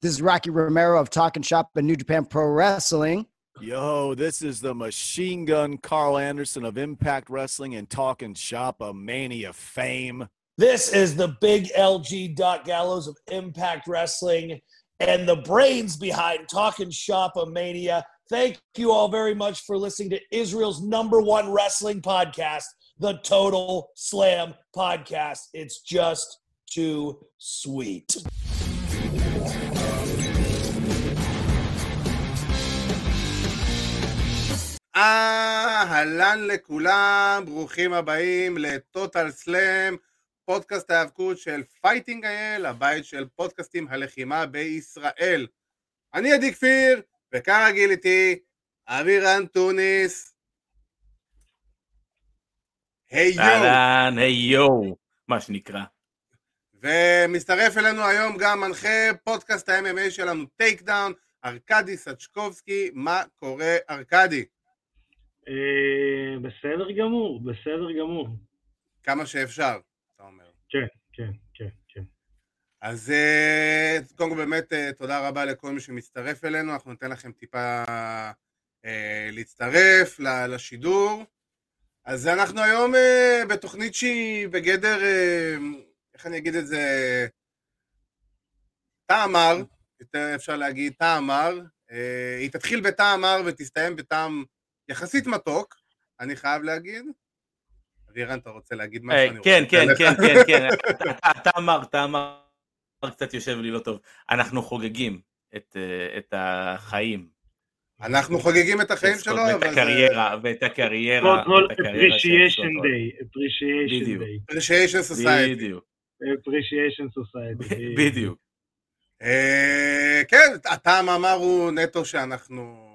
This is Rocky Romero of Talking Shop and New Japan Pro Wrestling. Yo, this is the machine gun Carl Anderson of Impact Wrestling and Talking Shop of Mania fame. This is the big LG Doc Gallows of Impact Wrestling and the brains behind Talking Shop of Mania. Thank you all very much for listening to Israel's number one wrestling podcast, the Total Slam Podcast. It's just too sweet. אהלן לכולם, ברוכים הבאים לטוטל סלאם, פודקאסט ההיאבקות של Fighting IL, הבית של פודקאסטי הלחימה בישראל. אני עדי כפיר, וכרגיל איתי אבירן טוניס. היי יו. אהלן, היי יו, מה שנקרא. ומצטרף אלינו היום גם מנחה פודקאסט ה-MMA שלנו, Takedown, ארכדי סצ'קובסקי, מה קורה ארכדי? אה, בסדר גמור, בסדר גמור. כמה שאפשר, אתה אומר. כן, כן, כן, כן. אז אה, קודם כל באמת אה, תודה רבה לכל מי שמצטרף אלינו, אנחנו ניתן לכם טיפה להצטרף לשידור. אז אנחנו היום בתוכנית שהיא בגדר, איך אני אגיד את זה, טעמר, יותר אפשר להגיד טעמר, אה, היא תתחיל בטעמר ותסתיים בטעם יחסית מתוק, אני חייב להגיד. אבירן, אתה רוצה להגיד משהו? כן, כן, כן. כן, כן, אתה- אתה אמר, אתה אמר, קצת יושב לי לא טוב. אנחנו חוגגים את, אה, את החיים. אנחנו חוגגים את החיים שלו, ואת הקריירה, ואת הקריירה, appreciation day, appreciation בדיוק. day, appreciation society. בדיוק, appreciation society. בדיוק. אה, כן, הטעם המר הוא נטו שאנחנו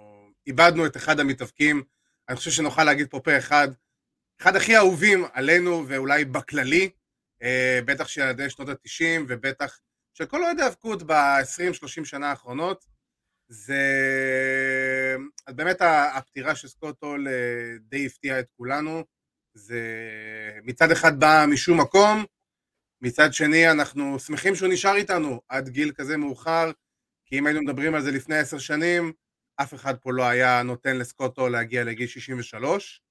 איבדנו את אחד המתאבקים, אני חושב שנוכל להגיד פה פה אחד, אחד הכי אהובים עלינו ואולי בכללי, אה, בטח של ילדי שנות התשעים ובטח של כל אוהדי האבקות ב-20-30 שנה האחרונות, זה... אז באמת הפטירה של סקוט הול אה, די הפתיעה את כולנו, זה מצד אחד בא משום מקום, מצד שני אנחנו שמחים שהוא נשאר איתנו עד גיל כזה מאוחר, כי אם היינו מדברים על זה לפני עשר שנים, אף אחד פה לא היה נותן לסקוטו להגיע לגיל 63.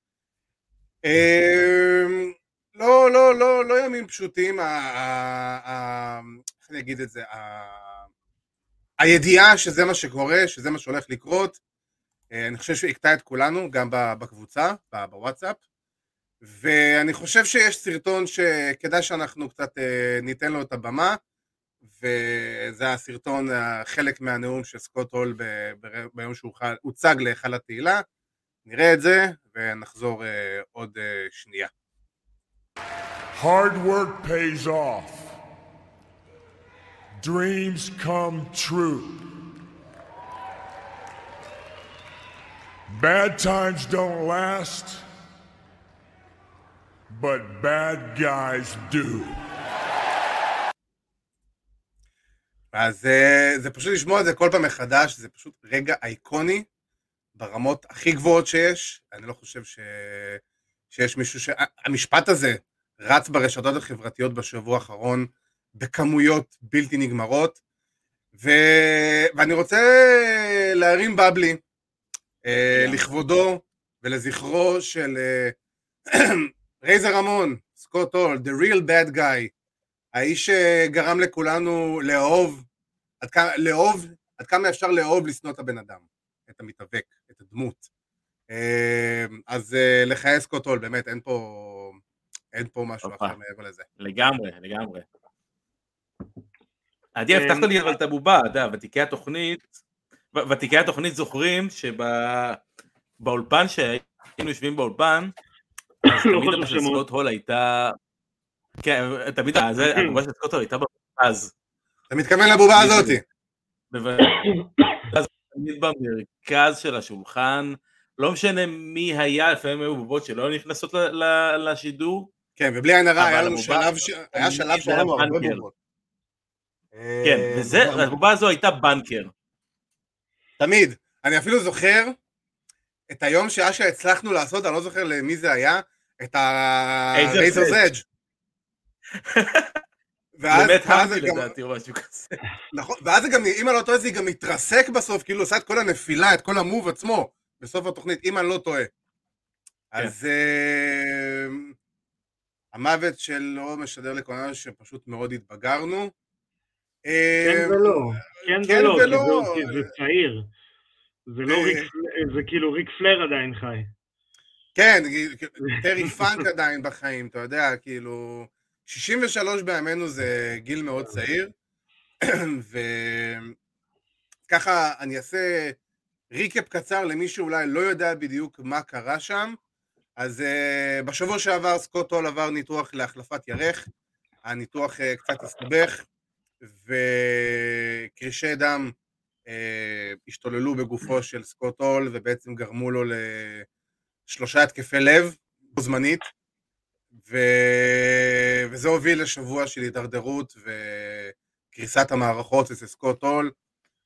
אמ, לא, לא, לא, לא ימים פשוטים, איך אני אגיד את זה, הידיעה שזה מה שקורה, שזה מה שהולך לקרות, אה, אני חושב שהכתה את כולנו, גם בקבוצה, בוואטסאפ, ואני חושב שיש סרטון שכדאי שאנחנו קצת אה, ניתן לו את הבמה, וזה הסרטון, אה, חלק מהנאום של סקוט הול ביום שהוא הוצג להיכל התהילה. נראה את זה ונחזור אה, עוד אה, שנייה. Hard work pays off. Dreams come true. Bad times don't last, but bad guys do. אז אה, זה פשוט לשמוע את זה כל פעם מחדש, זה פשוט רגע אייקוני ברמות הכי גבוהות שיש. אני לא חושב ש... שיש מישהו ש... המשפט הזה רץ ברשתות החברתיות בשבוע האחרון בכמויות בלתי נגמרות, ו... ואני רוצה להרים בבלי אה, לכבודו ולזכרו של אה, רייזר רמון, סקוט הול, the real bad guy, האיש שגרם לכולנו לאהוב, עד כמה, לאהוב, עד כמה אפשר לאהוב לשנוא את הבן אדם, את המתאבק, את הדמות. אה, אז אה, לחיי סקוט הול, באמת, אין פה, אין פה משהו הופה. אחר מעבר לזה. לגמרי, לגמרי. עדי, אה, הבטחת לי אבל את הבובה, אתה יודע, ותיקי התוכנית, ותיקי התוכנית זוכרים שבאולפן שהיינו יושבים באולפן, אז לא תמיד. סקוט הול הייתה, כן, תמיד, אה, זה- הבובה של סקוט הול הייתה במרכז, אתה מתכוון לבובה הזאתי. תמיד במרכז של השולחן, לא משנה מי היה, לפעמים היו בובות שלא נכנסות לשידור, כן, ובלי עין הרע, היה לנו שלב. היה שלב שהיה לנו הרבה. בובות. כן, אה, וזה, בובה- הבובה הזו הייתה בנקר. תמיד. אני אפילו זוכר את היום שאשכרה הצלחנו לעשות, אני לא זוכר למי זה היה, את Razor's ה-Razor's Edge. ואז, באמת זה הארדי גם, לדעתי או משהו כזה. נכון, ואז גם, אם אני לא טועה, זה גם מתרסק בסוף, כאילו עושה את כל הנפילה, את כל המוב עצמו, בסוף התוכנית, אם אני לא טועה. אז אה, המוות שלו משדר לכולנו שפשוט מאוד התבגרנו. אה, כן ולא, כן כן ולא, זה צעיר. זה לא אה. ריק, זה כאילו ריק פלייר עדיין חי. כן, טרי פאנק עדיין בחיים, אתה יודע, כאילו, 63 בימינו זה גיל מאוד צעיר, וככה אני אעשה recap קצר למי שאולי לא יודע בדיוק מה קרה שם. אז אה, בשבוע שעבר סקוט הול עבר ניתוח להחלפת ירך, הניתוח אה, קצת הסתבך, וקרישי דם uh, השתוללו בגופו של סקוט הול ובעצם גרמו לו לשלושה התקפי לב בו זמנית, ו... וזה הוביל לשבוע של הידרדרות וקריסת המערכות אצל סקוט הול,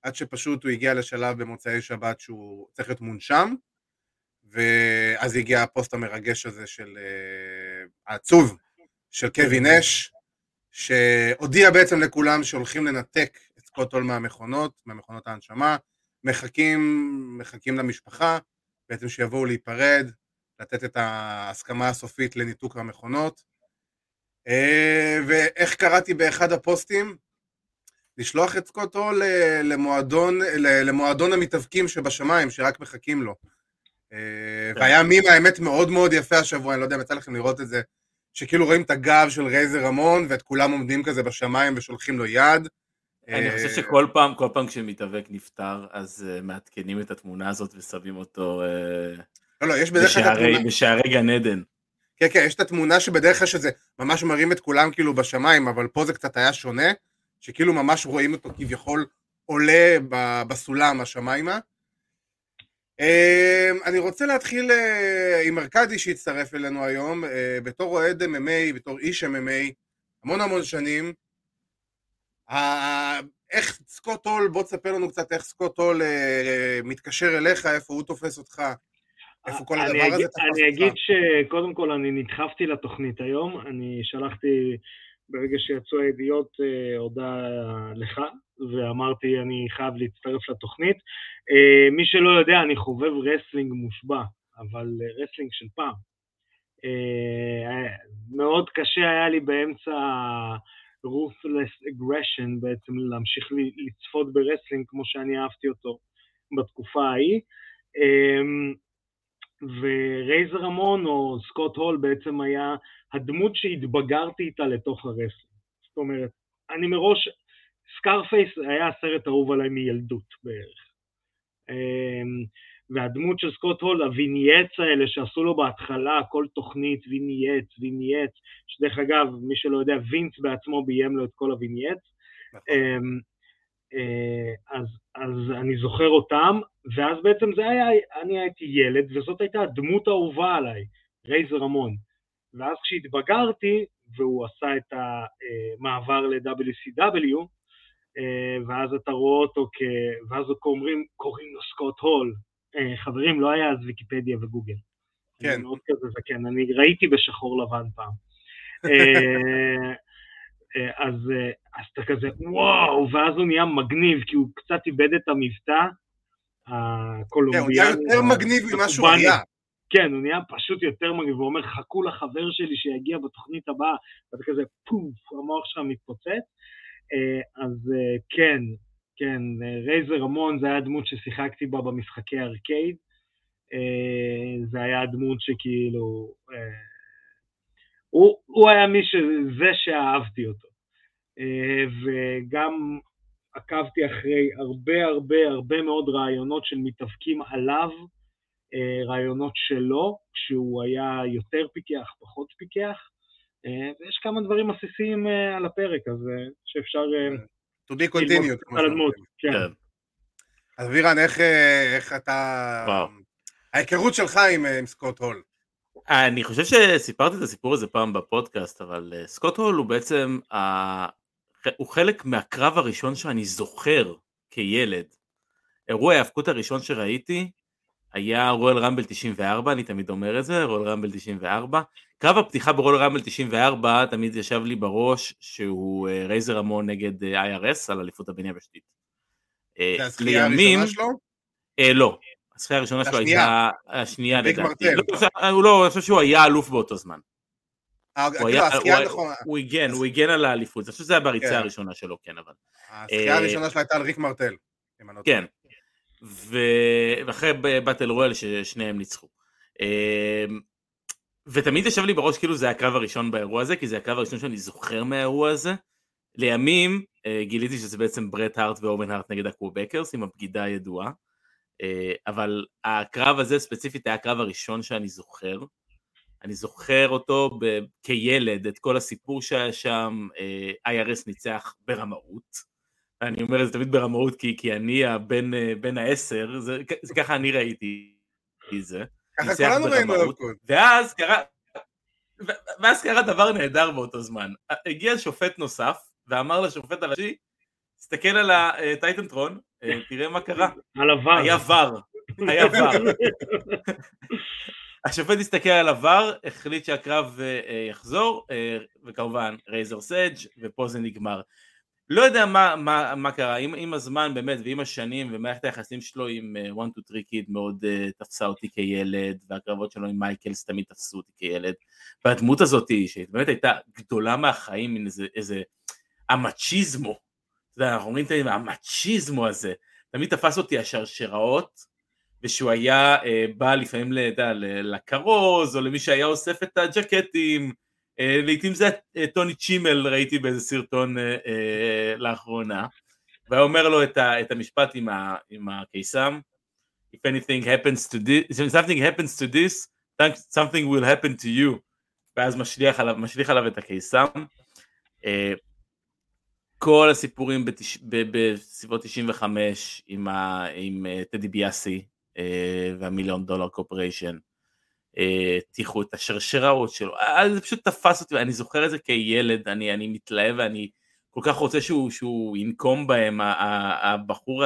עד שפשוט הוא הגיע לשלב במוצאי שבת שהוא צריך להיות מונשם, ואז הגיע הפוסט המרגש הזה של uh, העצוב של קווין אש, שהודיע בעצם לכולם שהולכים לנתק את סקוט הול מהמכונות, מהמכונות ההנשמה, מחכים, מחכים למשפחה, בעצם שיבואו להיפרד, לתת את ההסכמה הסופית לניתוק המכונות. אה, ואיך קראתי באחד הפוסטים? לשלוח את סקוט הול ל- למועדון, למועדון המתאבקים שבשמיים, שרק מחכים לו. אה, והיה מים האמת מאוד מאוד יפה השבוע, אני לא יודע אם יצא לכם לראות את זה, שכאילו רואים את הגב של רייזר רמון, ואת כולם עומדים כזה בשמיים ושולחים לו יד. אני חושב אה, שכל פעם, כל פעם כשמתאבק נפטר, אז מעדכנים את התמונה הזאת ושמים אותו לא, לא, יש בדרך כלל בשערי- בשערי גן עדן. כן, כן, יש את התמונה שבדרך כלל שזה ממש מרים את כולם כאילו בשמיים, אבל פה זה קצת היה שונה, שכאילו ממש רואים אותו כביכול עולה ב- בסולם השמיימה. אה, אני רוצה להתחיל אה, עם ארכדי שהצטרף אלינו היום, אה, בתור אוהד MMA, בתור איש MMA, המון המון שנים. איך סקוט הול, בוא תספר לנו קצת איך סקוט הול אה, מתקשר אליך, איפה הוא תופס אותך, איפה כל אני הדבר הזה אגיד- תפס אני אותך. אגיד שקודם כל אני נדחפתי לתוכנית היום, אני שלחתי ברגע שיצאו הידיעות אה, הודעה לך, ואמרתי אני חייב להצטרף לתוכנית. אה, מי שלא יודע, אני חובב wrestling מושבע, אבל אה, wrestling של פעם. מאוד קשה היה לי באמצע ruthless aggression בעצם להמשיך לצפות ב wrestling כמו שאני אהבתי אותו בתקופה ההיא. אמ, ורייזור רמון או סקוט הול בעצם היה הדמות שהתבגרתי איתה לתוך ה wrestling. זאת אומרת, אני מראש, Scarface היה הסרט האהוב עליי מילדות בערך. אמ, והדמות של סקוט הול, ה vignettes האלה שעשו לו בהתחלה, כל תוכנית vignettes, vignettes, שדרך אגב, מי שלא יודע, וינס בעצמו ביים לו את כל ה vignettes. אה, אז, אז אני זוכר אותם, ואז בעצם זה היה, אני הייתי ילד, וזאת הייתה הדמות האהובה עליי, רייזר רמון. ואז כשהתבגרתי, והוא עשה את המעבר ל-WCW, אה, ואז אתה רואה אותו כ... ואז אומרים, קוראים לו סקוט הול. אה, חברים, לא היה אז ויקיפדיה וגוגל. כן. אני מאוד כזה זקן, אני ראיתי בשחור לבן פעם. אה, אז, אה, אז אתה כזה, וואו, ואז הוא נהיה מגניב, כי הוא קצת איבד את המבטא כן, הוא הקולומביאני. נהיה יותר מגניב ממה שהוא. היה. כן, הוא נהיה פשוט יותר מגניב, הוא אומר, חכו לחבר שלי שיגיע בתוכנית הבאה, ואתה כזה, פוף, המוח שלך מתפוצץ. אה, אז כן, כן, רייזר רמון זה היה הדמות ששיחקתי בה במשחקי ארקייד. זה היה הדמות שכאילו... הוא, הוא היה מי ש... זה שאהבתי אותו. אה, וגם עקבתי אחרי הרבה הרבה הרבה מאוד רעיונות של מתאבקים עליו, אה, רעיונות שלו, כשהוא היה יותר פיקח, פחות פיקח, אה, ויש כמה דברים עסיסיים על הפרק, אז שאפשר to be continued. על הדמות. כן. כן. אז וירן, איך, איך אתה... וואו. ההיכרות שלך עם, עם סקוט הול. אני חושב שסיפרתי את הסיפור הזה פעם בפודקאסט, אבל אה, סקוט הול הוא בעצם, ה- הוא חלק מהקרב הראשון שאני זוכר כילד. אירוע ההאבקות הראשון שראיתי היה רואל רמבל 94, אני תמיד אומר את זה, רואל רמבל 94. קרב הפתיחה ברואל רמבל 94 תמיד ישב לי בראש שהוא אה, רייזר המון נגד אה, IRS על אליפות הבין יבשתית. אה, זה הזכייה הראשונה שלו? אה, לא, הזכייה הראשונה שלו. הייתה השנייה לדעתי. לא, אה, הוא לא, אני חושב שהוא היה אלוף באותו זמן. אה, הוא היה- הזכייה הוא- הגן, הוא הגן על האליפות, אני חושב שזה היה בריצה כן. הראשונה שלו, כן, אבל. הזכייה אה, הראשונה שלו הייתה על ריק מרטל. לא כן. ואחרי battle royal ששניהם ניצחו. אמ, ותמיד ישב לי בראש כאילו זה הקרב הראשון באירוע הזה, כי זה הקרב הראשון שאני זוכר מהאירוע הזה. לימים גיליתי שזה בעצם ברט הארט ואוון הארט נגד ה Quebecers עם הבגידה הידועה. אה, אבל הקרב הזה ספציפית היה הקרב הראשון שאני זוכר. אני זוכר אותו ב- כילד, את כל הסיפור שהיה שם, אה, IRS ניצח ברמאות. אני אומר את זה תמיד ברמאות כי, כי אני הבן אה, בן העשר, זה, זה ככה אני ראיתי את זה. ככה ניצח כולנו ראינו. אבקוד. ואז קרה, ואז קרה דבר נהדר באותו זמן. הגיע שופט נוסף ואמר לשופט הראשי, תסתכל על הטייטנטרון, תראה מה קרה. על עבר. היה ור, היה VAR. השופט הסתכל על עבר, החליט שהקרב אה, אה, יחזור, אה, וכמובן Razor's Edge ופה זה נגמר. לא יודע מה, מה, מה קרה, עם, עם הזמן באמת ועם השנים ומערכת היחסים שלו עם אה, 1, 2, 3 Kid מאוד אה, תפסה אותי כילד והקרבות שלו עם מייקלס תמיד תפסו אותי כילד והדמות הזאת שבאמת הייתה גדולה מהחיים, מין איזה, איזה המצ'יזמו, אתה יודע, אנחנו אומרים תמיד המצ'יזמו הזה, תמיד תפס אותי השרשראות ושהוא היה uh, בא לפעמים ל- אתה יודע, ל- לכרוז או למי שהיה אוסף את הג'קטים. אה, לעיתים זה אה, טוני צ'ימל ראיתי באיזה סרטון אה, אה, לאחרונה. והיה אומר לו את, ה, את המשפט עם, עם הקיסם If anything happens to this, if something happens to this, something will happen to you. ואז משליך עליו, משליך עליו את הקיסם. אה, כל הסיפורים בתש... בסביבות 95 עם, אה, טדי ביאסי אה, והמיליון דולר קופריישן הטיחו את השרשראות שלו, אז זה פשוט תפס אותי, אני זוכר את זה כילד, אני, אני מתלהב ואני כל כך רוצה שהוא, שהוא ינקום בהם, הבחור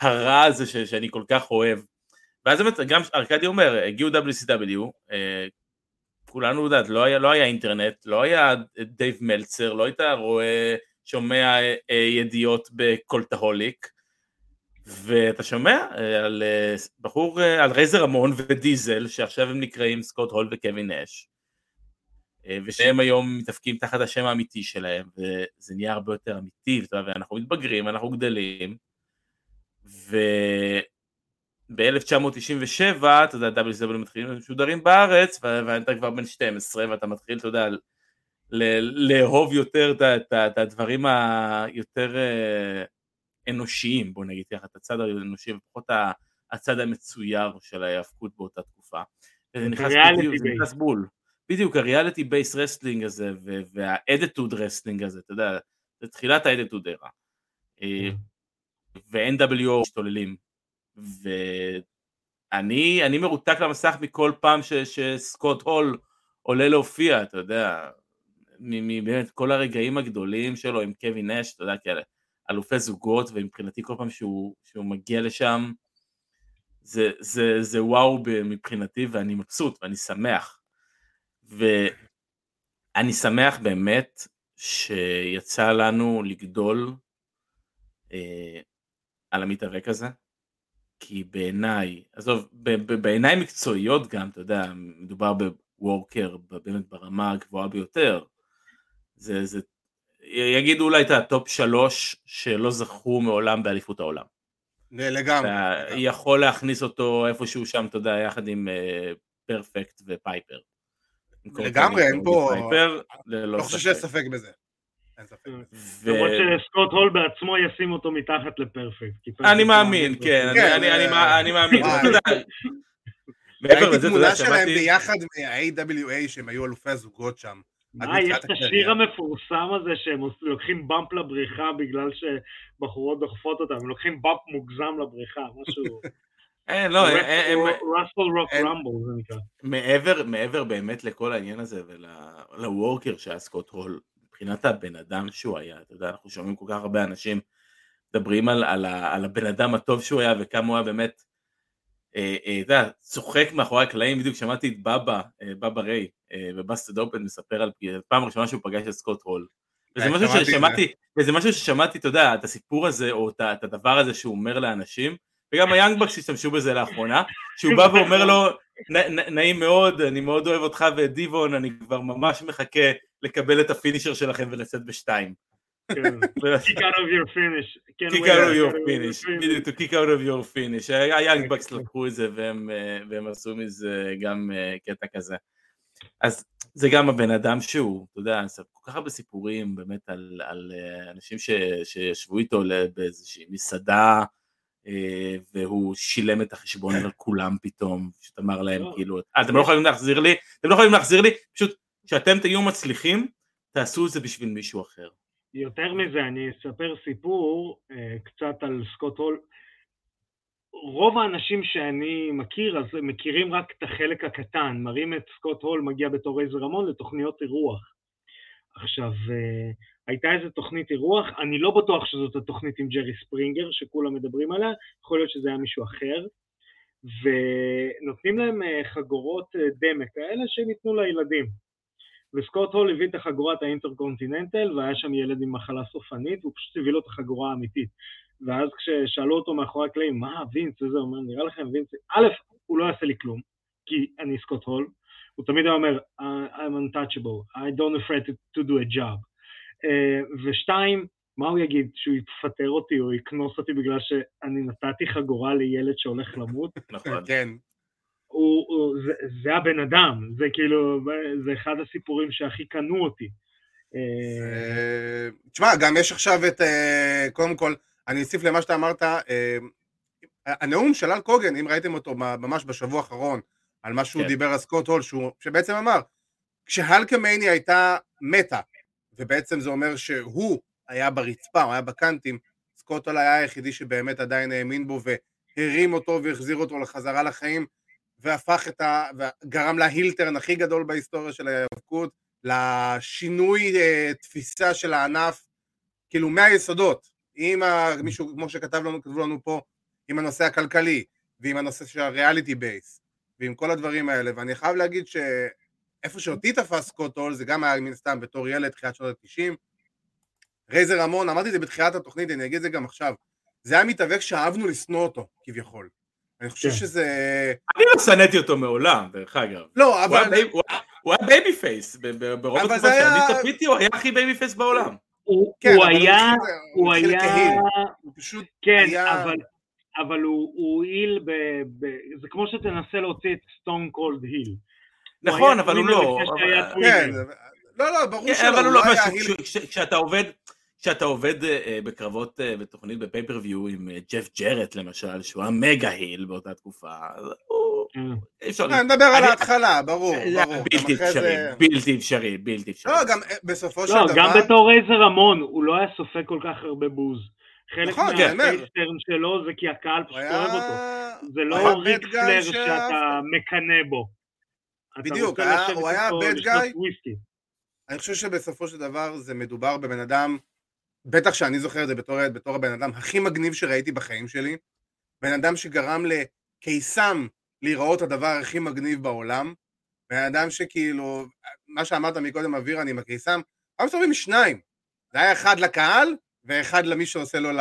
הרע הזה ש, שאני כל כך אוהב. ואז באמת, גם ארכדי אומר, הגיעו WCW, אה, כולנו יודעת, לא היה, לא היה אינטרנט, לא היה דייב מלצר, לא היית רואה, שומע אה, ידיעות ב Cultaholic, ואתה שומע אה, על אה, בחור, על רייזור רמון ודיזל, שעכשיו הם נקראים סקוט הול וקווין נאש, ושהם היום מתאבקים תחת השם האמיתי שלהם, וזה נהיה הרבה יותר אמיתי, ואנחנו מתבגרים, אנחנו גדלים, וב-1997, אתה יודע, WCW מתחילים משודרים בארץ, ואתה כבר בן 12, ואתה מתחיל, אתה יודע, לאהוב יותר את הדברים היותר אה, אנושיים, בוא נגיד ככה, את הצד האנושי, ופחות הצד המצויר של ההיאבקות באותה תקופה. וזה נכנס בדיוק, זה. נכנס בול. בדיוק, הreality based wrestling הזה, וה attitude wrestling הזה, אתה יודע, זה תחילת האדיטוד. אה, ו-NWO משתוללים. ואני אני מרותק למסך מכל פעם ש, שסקוט הול עולה להופיע, אתה יודע, מבאמת כל הרגעים הגדולים שלו עם קווין נש, אתה יודע, כאלה, אלופי זוגות, ומבחינתי כל פעם שהוא, שהוא מגיע לשם, זה, זה, זה וואו מבחינתי, ואני מבסוט, ואני שמח. ואני שמח באמת שיצא לנו לגדול אה, על המתאבק הזה, כי בעיניי, עזוב, בעיניי מקצועיות גם, אתה יודע, מדובר ב worker באמת ברמה הגבוהה ביותר. זה, זה, יגידו אולי את ה top שלוש שלא זכו מעולם באליפות העולם. לגמרי. אתה לגמרי. יכול להכניס אותו איפשהו שם, אתה יודע, יחד עם אה, פרפקט ופייפר. במקום לגמרי, אין פה- ופייפר, ללא לא חושב שיש ספק בזה. למרות שסקוט הול בעצמו ישים אותו מתחת לפרפקט. כי פרפקט אני מאמין, כן. אני- כן, אני- אני מא- אני מאמין. ראיתי תמונה שלהם. ביחד מה-AWA שהם היו אלופי הזוגות שם. מה, יש את השיר. המפורסם הזה שהם לוקחים באמפ לבריכה בגלל שבחורות דוחפות אותם, הם לוקחים באמפ מוגזם לבריכה, משהו... אין, לא, הם- הם- ראסל רוק רמבל זה נקרא. מעבר, מעבר באמת לכל העניין הזה ולוורקר שהיה סקוט הול, מבחינת הבן אדם שהוא היה, אתה יודע, אנחנו שומעים כל כך הרבה אנשים מדברים על, על, ה- על הבן אדם הטוב שהוא היה וכמה הוא היה באמת אה, אה, אתה יודע, צוחק מאחורי הקלעים, בדיוק שמעתי את בבא, אה, בבא ריי, אה, בבאסטד אופן מספר על פעם ראשונה שהוא פגש את סקוט הול. וזה אה, משהו. ששמעתי, וזה משהו ששמעתי, אתה יודע, את הסיפור הזה, או את הדבר הזה שהוא אומר לאנשים, וגם היאנגבקס השתמשו בזה לאחרונה, שהוא בא ואומר לו, "נ- נ- נעים מאוד, אני מאוד אוהב אותך ואת דיבון, אני כבר ממש מחכה לקבל את הפינישר שלכם ולצאת בשתיים. כן. kick out of your finish. כן, kick out of your finish. בדיוק, to kick out of your finish, היאנג בקס לקחו את זה והם, אה, והם עשו מזה גם אה, קטע כזה. אז זה גם הבן אדם שהוא, אתה יודע, כל כך הרבה סיפורים באמת על, על אה, אנשים ש, שישבו איתו באיזושהי מסעדה והוא שילם את החשבון על כולם פתאום, פשוט אמר להם לא. כאילו, "אה, אתם לא יכולים להחזיר לי, אתם לא יכולים להחזיר לי, פשוט כשאתם תהיו מצליחים, תעשו את זה בשביל מישהו אחר. יותר מזה, אני אספר סיפור אה, קצת על סקוט הול. רוב האנשים שאני מכיר, אז מכירים רק את החלק הקטן, מראים את סקוט הול מגיע בתור איזה רמון לתוכניות אירוח. עכשיו, אה, הייתה איזה תוכנית אירוח, אני לא בטוח שזאת התוכנית עם ג'רי ספרינגר, שכולם מדברים עליה, יכול להיות שזה היה מישהו אחר, ונותנים להם אה, חגורות דמה כאלה שניתנו לילדים. וסקוט הול הביא את החגורת האינטרקונטיננטל, והיה שם ילד עם מחלה סופנית, והוא פשוט הביא לו את החגורה האמיתית. ואז כששאלו אותו מאחורי הקלעים, מה וינס, וזה, הוא אומר, נראה לכם וינס, א', הוא לא יעשה לי כלום, כי אני סקוט הול, הוא תמיד היה אומר, "I- I'm untouchable, I don't afraid to, do a job. Uh, ושתיים, מה הוא יגיד, שהוא יפטר אותי או יקנוס אותי בגלל שאני נתתי חגורה לילד שהולך למות? נכון. כן. הוא, הוא, זה, זה הבן אדם, זה כאילו, זה אחד הסיפורים שהכי קנו אותי. אה, תשמע, גם יש עכשיו את, אה, קודם כל, אני אוסיף למה שאתה אמרת, אה, הנאום של אל קוגן, אם ראיתם אותו ממש בשבוע האחרון, על מה שהוא כן. דיבר על סקוט הול, שהוא, שבעצם אמר, כשהלקמניה הייתה מתה, ובעצם זה אומר שהוא היה ברצפה, הוא היה בקאנטים, סקוט הול היה היחידי שבאמת עדיין האמין בו, והרים אותו והחזיר אותו לחזרה לחיים, והפך את ה... וגרם ל heel turn הכי גדול בהיסטוריה של ההיאבקות, לשינוי אה, תפיסה של הענף, כאילו מהיסודות, עם ה... מישהו, כמו שכתב לנו, כתבו לנו פה, עם הנושא הכלכלי, ועם הנושא של ה reality based, ועם כל הדברים האלה, ואני חייב להגיד שאיפה שאותי תפס סקוט הול, זה גם היה מן סתם בתור ילד, תחילת שנות ה-90, רייזור רמון, אמרתי את זה בתחילת התוכנית, אני אגיד את זה גם עכשיו, זה היה מתאבק שאהבנו לשנוא אותו, כביכול. אני חושב כן. שזה... אני לא שנאתי אותו מעולם, דרך אגב. לא, אבל... הוא היה- babyface, ברוב התקופה שאני צפיתי הוא היה הכי babyface בעולם. הוא, כן, היה, הוא היה. הוא פשוט כן, היה- אבל, אבל הוא, הוא heel ב, ב... זה כמו שתנסה להוציא את סטון קולד heel. נכון, אבל הוא לא. כן, לא, לא, ברור כן, שלא, אבל הוא לא, לא כשאתה עובד, כשאתה עובד אה, אה, בקרבות אה, בתוכנית ב pay-per-view עם אה, ג'ף ג'רט למשל, שהוא היה mega heel באותה תקופה, אז הוא... כן. אי אפשר... אני מדבר על ההתחלה, ברור, היה ברור. גם בלתי אפשרי, בלתי אפשרי, בלתי אפשרי. לא, גם אה, בסופו של לא, דבר... גם בתור רייזור רמון, הוא לא היה סופג כל כך הרבה בוז. חלק נכון. מה face turn שלו זה כי הקהל פשוט אוהב אותו. זה לא ריק פלר. שאתה מקנא בו. בדיוק, הוא היה guy. וויסקי. אני חושב שבסופו של דבר זה מדובר בבן אדם, בטח שאני זוכר את זה בתור, בתור הבן אדם הכי מגניב שראיתי בחיים שלי, בן אדם שגרם לקיסם להיראות הדבר הכי מגניב בעולם, בן אדם שכאילו, מה שאמרת מקודם אבירן עם הקיסם, היו מסתובבים שניים, זה היה אחד לקהל ואחד למי שעושה לו ל...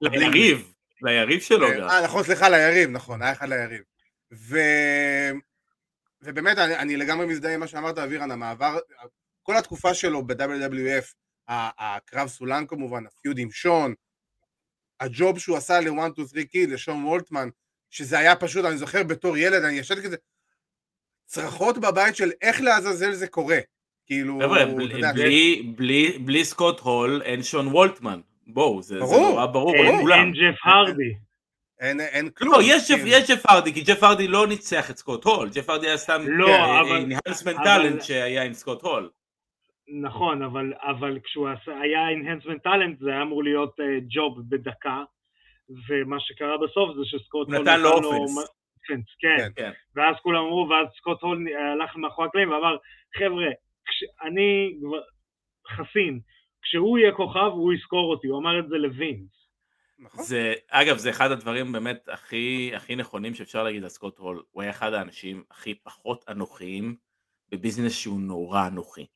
ליריב, ליריב שלו גם. אה, נכון, סליחה, ליריב, נכון, היה אחד ליריב. ו... ובאמת, אני, אני לגמרי מזדהה עם מה שאמרת, אבירן, המעבר, כל התקופה שלו ב-WWF, הקרב סולן כמובן, הפיוד עם שון, הג'וב שהוא עשה ל-1, 2, 3 קיד, לשון וולטמן, שזה היה פשוט, אני זוכר בתור ילד, אני ישבתי כזה, צרחות בבית של איך לעזאזל זה קורה. כאילו, חבר'ה, אתה בלי- יודע, בלי- בלי- בלי סקוט הול אין שון וולטמן. בואו, זה זה ברור, נורא ברור אין- לכולם. אין ג'ף הרדי. אין, אין כלום. לא, יש ג'ף- כאילו. יש ג'ף הרדי, כי ג'ף הרדי לא ניצח את סקוט הול, ג'ף הרדי היה סתם לא, אבל- enhancement אבל- talent שהיה עם סקוט הול. נכון, אבל, אבל כשהוא עשה, היה enhancement talent זה היה אמור להיות אה, job בדקה, ומה שקרה בסוף זה שסקוט הול נתן לו offense. offense, כן. כן. כן. ואז כולם אמרו, ואז סקוט הול הלך מאחורי הקלעים ואמר, חבר'ה, כש- אני כבר חסין, כשהוא יהיה כוכב הוא יזכור אותי, הוא אמר את זה לווינס. נכון. זה, אגב, זה אחד הדברים באמת הכי, הכי נכונים שאפשר להגיד על סקוט הול. הוא היה אחד האנשים הכי פחות אנוכיים בביזנס שהוא נורא אנוכי.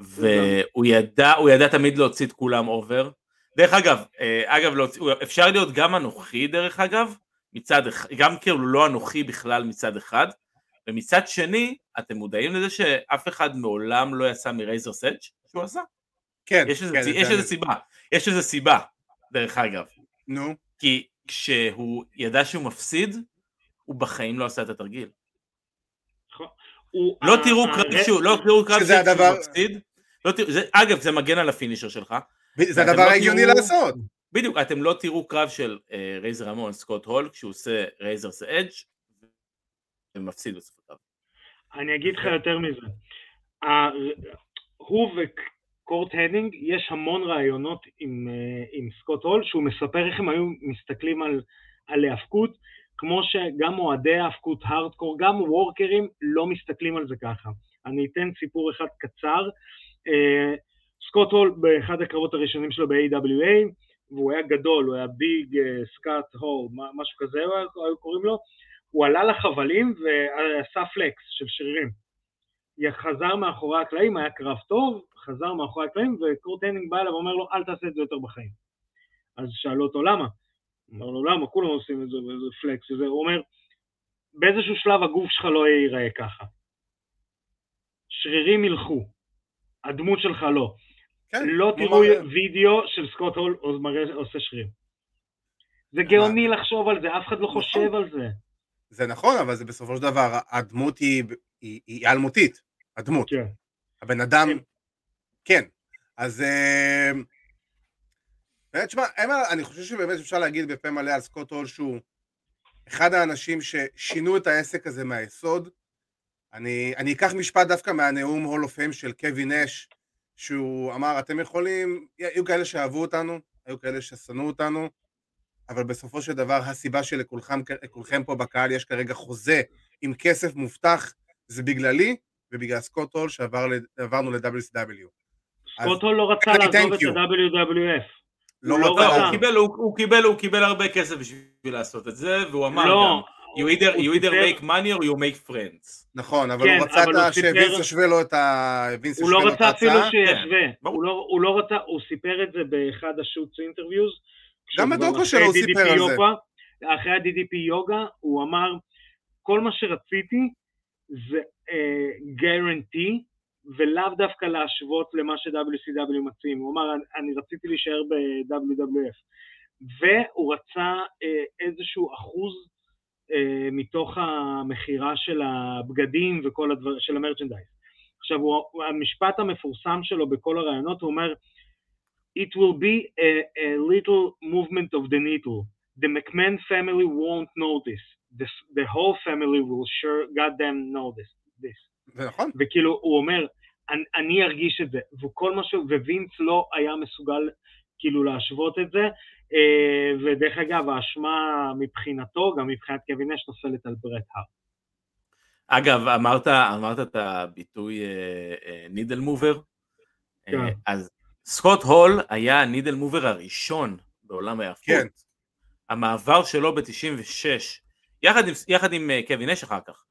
והוא ידע, הוא ידע תמיד להוציא את כולם over. דרך אגב, אה, אגב, להוציא, אפשר להיות גם אנוכי דרך אגב, מצד אחד, גם כאילו לא אנוכי בכלל מצד אחד, ומצד שני, אתם מודעים לזה שאף אחד מעולם לא יצא מרייזר סדג' שהוא עשה? כן, יש איזה, כן, יש זה- איזה סיבה, יש איזה סיבה, דרך אגב. נו, כי כשהוא ידע שהוא מפסיד, הוא בחיים לא עשה את התרגיל. הוא- לא ה- תראו ה- קרב שהוא, לא תראו קרב שזה שהוא הדבר- מפסיד. לא תראו, זה, אגב, זה מגן על הפינישר שלך. זה הדבר לא ההגיוני תראו- לעשות. בדיוק, אתם לא תראו קרב של אה, רייזור רמון, סקוט הול, כשהוא עושה Razor's Edge ומפסיד בסוף הקרב. אני אגיד לך יותר מזה. ה- הוא וקורט הנינג, יש המון ראיונות עם, אה, עם סקוט הול, שהוא מספר איך הם היו מסתכלים על, על היאבקות, כמו שגם אוהדי האבקות הארדקור, גם workerים, לא מסתכלים על זה ככה. אני אתן סיפור אחד קצר. אה, סקוט הול באחד הקרבות הראשונים שלו ב-AWA, והוא היה גדול, הוא היה ביג סקוט הול, משהו כזה היו קוראים לו, הוא עלה לחבלים ועשה flex של שרירים. חזר מאחורי הקלעים, היה קרב טוב, חזר מאחורי הקלעים, וקורט הנינג בא אליו ואומר לו, אל תעשה את זה יותר בחיים. אז שאלו אותו למה? אומר לו, למה? כולם עושים את זה, וזה flex וזה. הוא אומר, באיזשהו שלב הגוף שלך לא ייראה ככה. שרירים ילכו, הדמות שלך לא. כן, לא תראו מראה. וידאו של סקוט הול מראה- עושה שריר. זה גאוני לחשוב על זה, אף אחד לא נכון. חושב על זה. זה נכון, אבל זה בסופו של דבר, הדמות היא, היא, היא אלמותית, הדמות. כן. הבן אדם, כן. כן. אז אה, באמת, תשמע, אני חושב שבאמת אפשר להגיד בפה מלא על סקוט הול שהוא אחד האנשים ששינו את העסק הזה מהיסוד. אני, אני אקח משפט דווקא מהנאום הול אוף פיים של קווין אש, שהוא אמר, אתם יכולים, היו כאלה שאהבו אותנו, היו כאלה ששנאו אותנו, אבל בסופו של דבר הסיבה שלכולכם לכולכם פה בקהל יש כרגע חוזה עם כסף מובטח זה בגללי ובגלל סקוט הול שעברנו ל-WCW. סקוט הול לא רצה thank לעזוב את. ה-WWF. לא הוא לא רצה לא, רצה. הוא קיבל, הוא, הוא קיבל, הוא קיבל הרבה כסף בשביל לעשות את זה, והוא אמר לא, גם, you either, you either make money or you make friends. נכון, אבל כן, הוא רצה שווינס ישווה לו את ה... וינס הוא לא רצה אפילו. שישווה. ברור. הוא לא- הוא לא רצה, הוא סיפר את זה באחד ה shoot interviews. גם בדוקו שלו הוא סיפר על זה. אחרי ה-DDP יוגה, הוא אמר, כל מה שרציתי זה uh, guarantee, ולאו דווקא להשוות למה ש-WCW מציעים. הוא אמר, אני, רציתי להישאר ב-WWF. והוא רצה uh, איזשהו אחוז מתוך המכירה של הבגדים וכל הדבר, של המרצ'נדייז. עכשיו, הוא, המשפט המפורסם שלו בכל הרעיונות, הוא אומר, It will be a, a little movement of the needle. The McMahon family won't know this. The, the whole family will sure goddamn know this. this. זה נכון, וכאילו, הוא אומר, אני, אני ארגיש את זה, וכל מה ש... ווינס לא היה מסוגל כאילו להשוות את זה, אה, ודרך אגב, האשמה מבחינתו, גם מבחינת קווין אש, נופלת על ברט הארט. אגב, אמרת, אמרת את הביטוי נידל מובר, כן. אז סקוט הול היה הנידל מובר הראשון בעולם ההיאבקות. כן. המעבר שלו ב-96, יחד עם, יחד עם אה, קווין נאש אחר כך,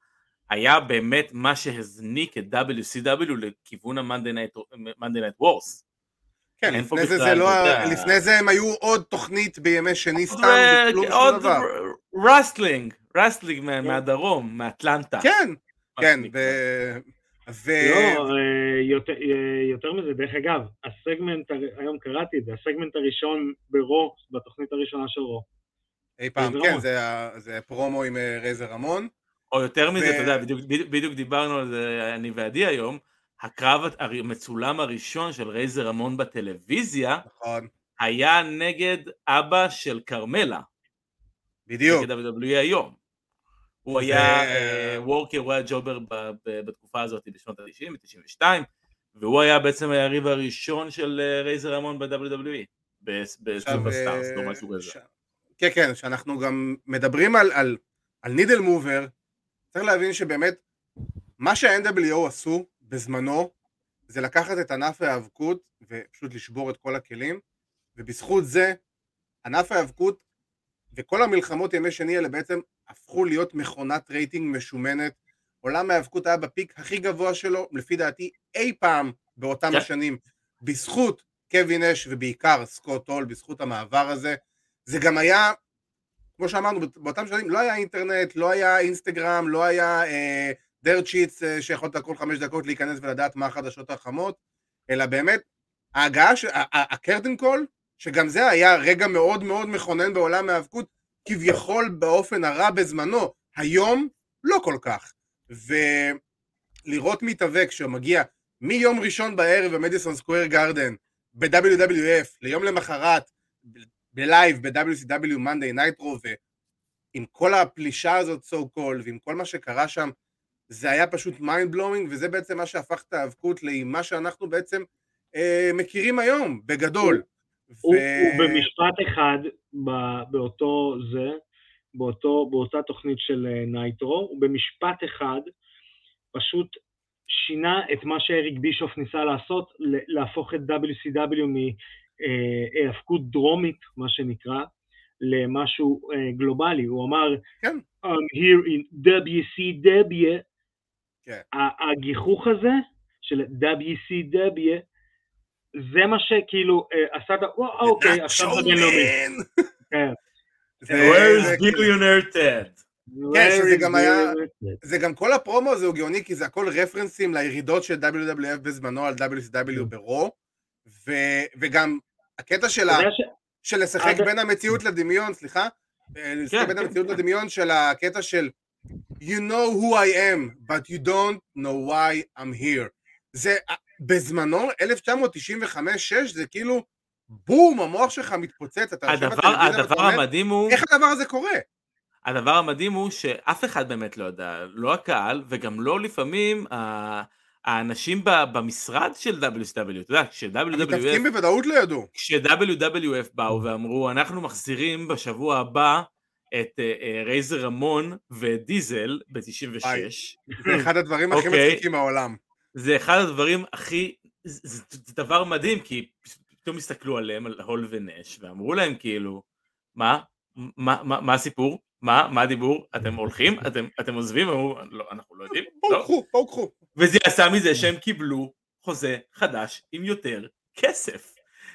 היה באמת מה שהזניק את WCW לכיוון ה-Monday Night, Monday Night Wars. כן, אין פה לפני זה בכלל, זה לא, אתה יודע. לפני זה הם היו עוד תוכנית בימי שני סתם, וכלום שום עוד דבר. wrestling, wrestling מה- מהדרום, מאטלנטה. כן, כן. ו... ו... לא, אה, יותר, אה, יותר מזה, דרך אגב, הסגמנט, היום קראתי את זה, הסגמנט הראשון ברו, בתוכנית הראשונה של רו. אי פעם, כן. זה ה- זה פרומו עם אה, רייזור רמון. או יותר מזה, אתה יודע, בדיוק, בדיוק דיברנו על זה, אני ועדי היום, הקרב המצולם הראשון של רייזור רמון בטלוויזיה, נכון, היה נגד אבא של כרמלה, בדיוק. נגד WWE היום. הוא היה אה, worker, הוא היה jobber בתקופה הזאת בשנות ה-90, ב-92, והוא היה בעצם היריב הראשון של אה, רייזר רמון ב-WWE, ב Superstars, עכשיו, לא אה, משהו כזה. כן, כן, שאנחנו גם מדברים על, על, על needle mover, צריך להבין שבאמת, מה שה-NWO עשו בזמנו, זה לקחת את ענף ההיאבקות ופשוט לשבור את כל הכלים, ובזכות זה ענף ההיאבקות וכל המלחמות ימי שני האלה בעצם הפכו להיות מכונת רייטינג משומנת. עולם ההיאבקות היה ב peak הכי גבוה שלו, לפי דעתי, אי פעם באותם כן. השנים, בזכות קווין נאש ובעיקר סקוט הול, בזכות המעבר הזה. זה גם היה, כמו שאמרנו, באותם שנים לא היה אינטרנט, לא היה אינסטגרם, לא היה אה, sheets אה, שיכולת כל חמש דקות להיכנס ולדעת מה החדשות החמות, אלא באמת ההגעה, ה curtain call, שגם זה היה רגע מאוד מאוד מכונן בעולם ההיאבקות, כביכול באופן הרע בזמנו, היום לא כל כך. ולראות מתאבק שמגיע מיום ראשון בערב במדיסון סקוויר גרדן, ב-WWF, ליום למחרת, בלייב ב-WCW Monday Nitro, ועם כל הפלישה הזאת so called, ועם כל מה שקרה שם, זה היה פשוט mind blowing, וזה בעצם מה שהפך את ההיאבקות למה שאנחנו בעצם אה, מכירים היום, בגדול. הוא, ו- הוא במשפט אחד ב- באותו זה, באותו, באותה תוכנית של אה, נייטרו, הוא במשפט אחד פשוט שינה את מה שאריק בישוף ניסה לעשות, להפוך את WCW מהיאבקות דרומית, מה שנקרא, למשהו אה, גלובלי. הוא אמר, כן. I'm here in WCW, כן. הגיחוך הזה של WCW, זה מה שכאילו אה, עשה את ה... וואו, אוקיי, עכשיו זה בינלאומי. כן. זה- Where's כאילו- billionaire Ted? כן, שזה גם היה- זה גם כל הפרומו הזה הוא גאוני, כי זה הכל רפרנסים לירידות של WWF בזמנו על WCW ברו, ו- וגם הקטע של ה- של לשחק בין המציאות לדמיון, סליחה, אה, לשחק כן, בין כן, המציאות כן. לדמיון של הקטע של You know who I am, but you don't know why I'm here. זה אה, בזמנו, 1995-6, זה כאילו בום, המוח שלך מתפוצץ, אתה יושב בטלוויזיה ואתה הדבר המדהים הוא, איך הדבר הזה קורה? הדבר המדהים הוא שאף אחד באמת לא יודע, לא הקהל וגם לא לפעמים ה- האנשים ב- במשרד של WCW, אתה יודע, כש-WWF המתאבקים בוודאות לא ידעו. כש-WWF באו ואמרו אנחנו מחזירים בשבוע הבא את אה, אה, רייזר רמון ודיזל ב-96 זה אחד הדברים הכי אוקיי. מצחיקים בעולם. זה אחד הדברים הכי, זה, דבר מדהים כי פתאום הסתכלו עליהם, על הול ונש ואמרו להם כאילו מה, מה, הסיפור? מה, מה הדיבור? אתם הולכים? אתם, אתם עוזבים? אמרו, לא, אנחנו לא יודעים. בואו לא. קחו, בואו קחו. וזה עשה מזה שהם קיבלו חוזה חדש עם יותר כסף.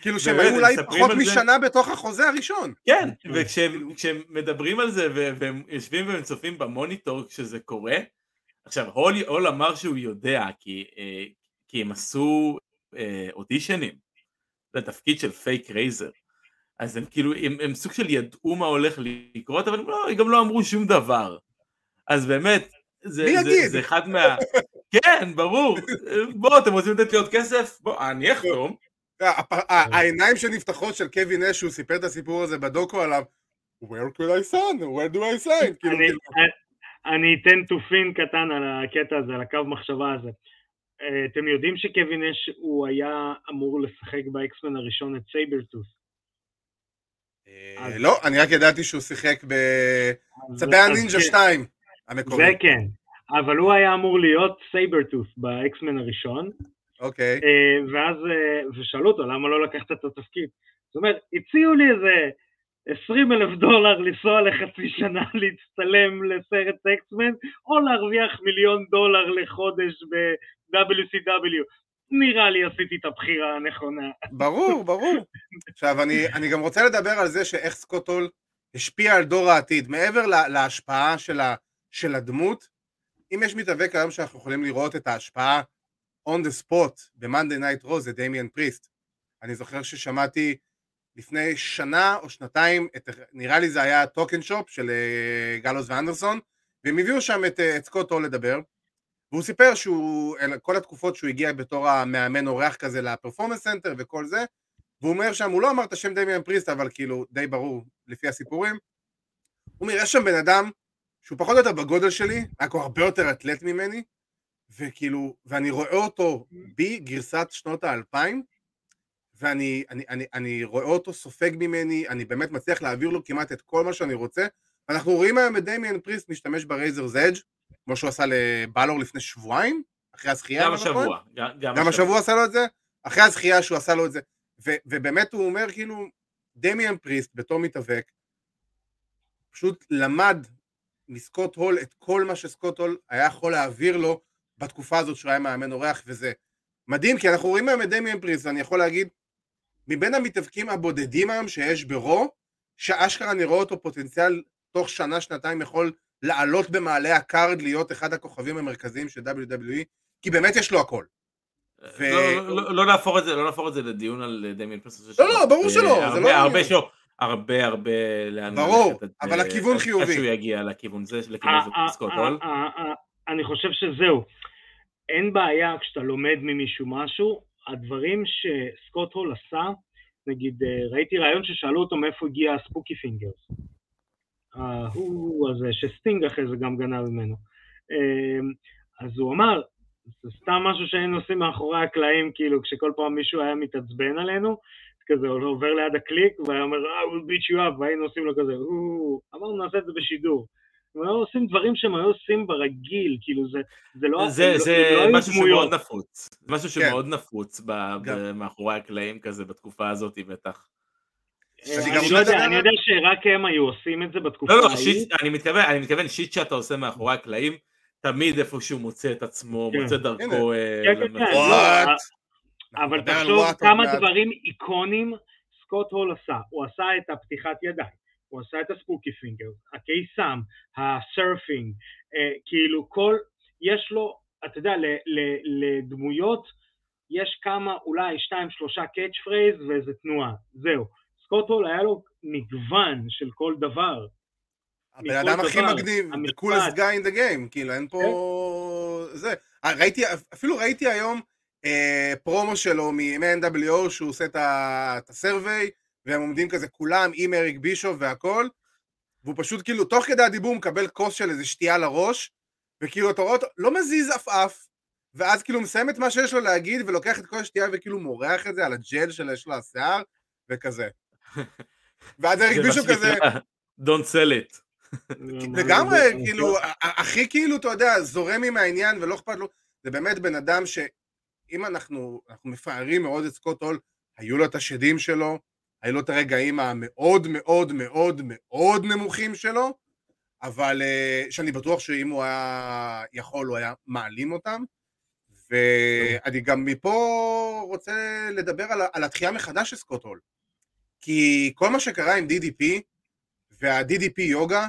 כאילו שהם היו הם אולי פחות זה. משנה בתוך החוזה הראשון. כן, וכשהם כשהם מדברים על זה והם יושבים והם צופים במוניטור כשזה קורה, עכשיו הול, הול אמר שהוא יודע כי, אה, כי הם עשו אה, אודישנים לתפקיד של פייק רייזר, אז הם כאילו, הם, הם סוג של ידעו מה הולך לקרות, אבל הם לא, גם לא אמרו שום דבר. אז באמת, זה, מי זה, יגיד? זה אחד מה... כן, ברור. בואו, אתם רוצים לתת לי עוד כסף? בואו, אני אחתום. הפ- ה- העיניים שנפתחות של קווין נאש, שהוא סיפר את הסיפור הזה בדוקו עליו, where could I sign? where do I sign? כאילו, אני- כאילו, אני אתן תופין קטן על הקטע הזה, על הקו מחשבה הזה. אה, אתם יודעים שקווין נאש הוא היה אמור לשחק ב X-Men הראשון את סייברטות'. אה, לא, אני רק ידעתי שהוא שיחק בצבי הנינג'ה 2 המקורי. זה כן, אבל הוא היה אמור להיות סייברטות' ב X-Men הראשון, אוקיי. אה, ואז, אה, ושאלו אותו למה לא לקחת את התפקיד. זאת אומרת, הציעו לי איזה 20 אלף דולר לנסוע לחצי שנה להצטלם לסרט X-Men, או להרוויח מיליון דולר לחודש ב-WCW. נראה לי עשיתי את הבחירה הנכונה. ברור, ברור. עכשיו, אני, אני גם רוצה לדבר על זה שאיך סקוט הול השפיע על דור העתיד. מעבר לה, להשפעה של, ה, של הדמות, אם יש מתאבק היום שאנחנו יכולים לראות את ההשפעה on the spot ב-Monday Night Raw זה דמיאן פריסט. אני זוכר ששמעתי לפני שנה או שנתיים, את, נראה לי זה היה Talk'n Shop של אה, גאלוז ואנדרסון, והם הביאו שם את, אה, את סקוט הול לדבר, והוא סיפר שהוא, כל התקופות שהוא הגיע בתור המאמן אורח כזה ל Performance Center וכל זה, והוא אומר שם, הוא לא אמר את השם דמיאן פריסט, אבל כאילו די ברור לפי הסיפורים. הוא אומר, יש שם בן אדם שהוא פחות או יותר בגודל שלי, רק הוא הרבה יותר אתלט ממני, וכאילו, ואני רואה אותו בי, גרסת שנות האלפיים, ואני אני, אני, אני רואה אותו סופג ממני, אני באמת מצליח להעביר לו כמעט את כל מה שאני רוצה, ואנחנו רואים היום את דמיאן פריסט משתמש ב Razor's Edge, כמו שהוא עשה לבלור לפני שבועיים, אחרי הזכייה. גם לא? השבוע. גם, גם השבוע עשה לו את זה? אחרי הזכייה שהוא עשה לו את זה. ו- ובאמת הוא אומר כאילו, דמיאן פריסט בתור מתאבק, פשוט למד מסקוט הול את כל מה שסקוט הול היה יכול להעביר לו בתקופה הזאת שהוא היה מאמן אורח, וזה מדהים, כי אנחנו רואים היום את דמיאן פריסט, ואני יכול להגיד, מבין המתאבקים הבודדים היום שיש ברו, שאשכרה אני רואה אותו פוטנציאל תוך שנה, שנתיים יכול לעלות במעלה ה card, להיות אחד הכוכבים המרכזיים של WWE, כי באמת יש לו הכל. ו- לא- לא- לא נהפוך את זה, לא נהפוך את זה לדיון על דמיאן פריסט. לא, לא, ברור שלא, זה הרבה- לא הרבה. שלא, הרבה הרבה לאן ברור, אבל הכיוון עד חיובי. שהוא יגיע לכיוון זה, לכיוון זה אה, סקוט אני חושב שזהו. אין בעיה כשאתה לומד ממישהו משהו, הדברים שסקוט הול עשה, נגיד, אה, ראיתי ראיון ששאלו אותו מאיפה הגיע ה spooky fingers. ההוא הזה, שסטינג אחרי זה גם גנב ממנו. אה, אז הוא אמר, זה סתם משהו שהיינו עושים מאחורי הקלעים, כאילו, כשכל פעם מישהו היה מתעצבן עלינו, כזה, עובר ליד הקליק, והיה אומר, אה, we'll beat you up, והיינו עושים לו כזה, אמרנו, נעשה את זה בשידור. הם היו עושים דברים שהם היו עושים ברגיל, כאילו זה, זה לא... זה, לא- זה הם לא משהו דמויות. שמאוד נפוץ, משהו כן. שמאוד נפוץ מאחורי הקלעים כזה בתקופה הזאת בטח. אה, אני לא יודע, אני יודע שרק הם היו עושים את זה בתקופה לא, לא, ההיא. shit, אני מתכוון, אני מתכוון shit שאתה עושה מאחורי הקלעים, תמיד איפשהו מוצא את עצמו, כן. מוצא דרכו. אה, כן? לא, אבל נדבר על תחשוב כמה. דברים איקונים סקוט הול עשה. הוא עשה את הפתיחת ידיים, הוא עשה את ה spooky finger, הקיסם, ה surfing, אה, כאילו כל, יש לו, אתה יודע, ל- ל- לדמויות יש כמה, אולי שתיים, שלושה catchphrase ואיזה תנועה, זהו. סקוט הול היה לו מגוון של כל דבר. הבן אדם הכי מגניב, the coolest guy in the game, כאילו אין פה... זה. אה, ראיתי, אפילו ראיתי היום אה, פרומו שלו מ-NWO שהוא עושה את ה- את ה survey, והם עומדים כזה כולם עם אריק בישוף והכל, והוא פשוט כאילו, תוך כדי הדיבור מקבל כוס של איזה שתייה לראש, וכאילו אתה רואה אותו, לא מזיז עפעף, ואז כאילו מסיים את מה שיש לו להגיד, ולוקח את כל השתייה וכאילו מורח את זה על הג'ל שיש לו השיער, וכזה. ואז אריק בישוף כזה, Don't sell it. לגמרי, כאילו, הכי כאילו, אתה יודע, זורם עם העניין ולא אכפת לו, זה באמת בן אדם שאם אנחנו, אנחנו מפארים מאוד את סקוט הול, היו לו את השדים שלו, היו לו את הרגעים המאוד מאוד מאוד מאוד נמוכים שלו, אבל אה, שאני בטוח שאם הוא היה יכול, הוא היה מעלים אותם, ואני גם מפה רוצה לדבר על, על התחייה מחדש של סקוט הול, כי כל מה שקרה עם DDP, וה-DDP יוגה,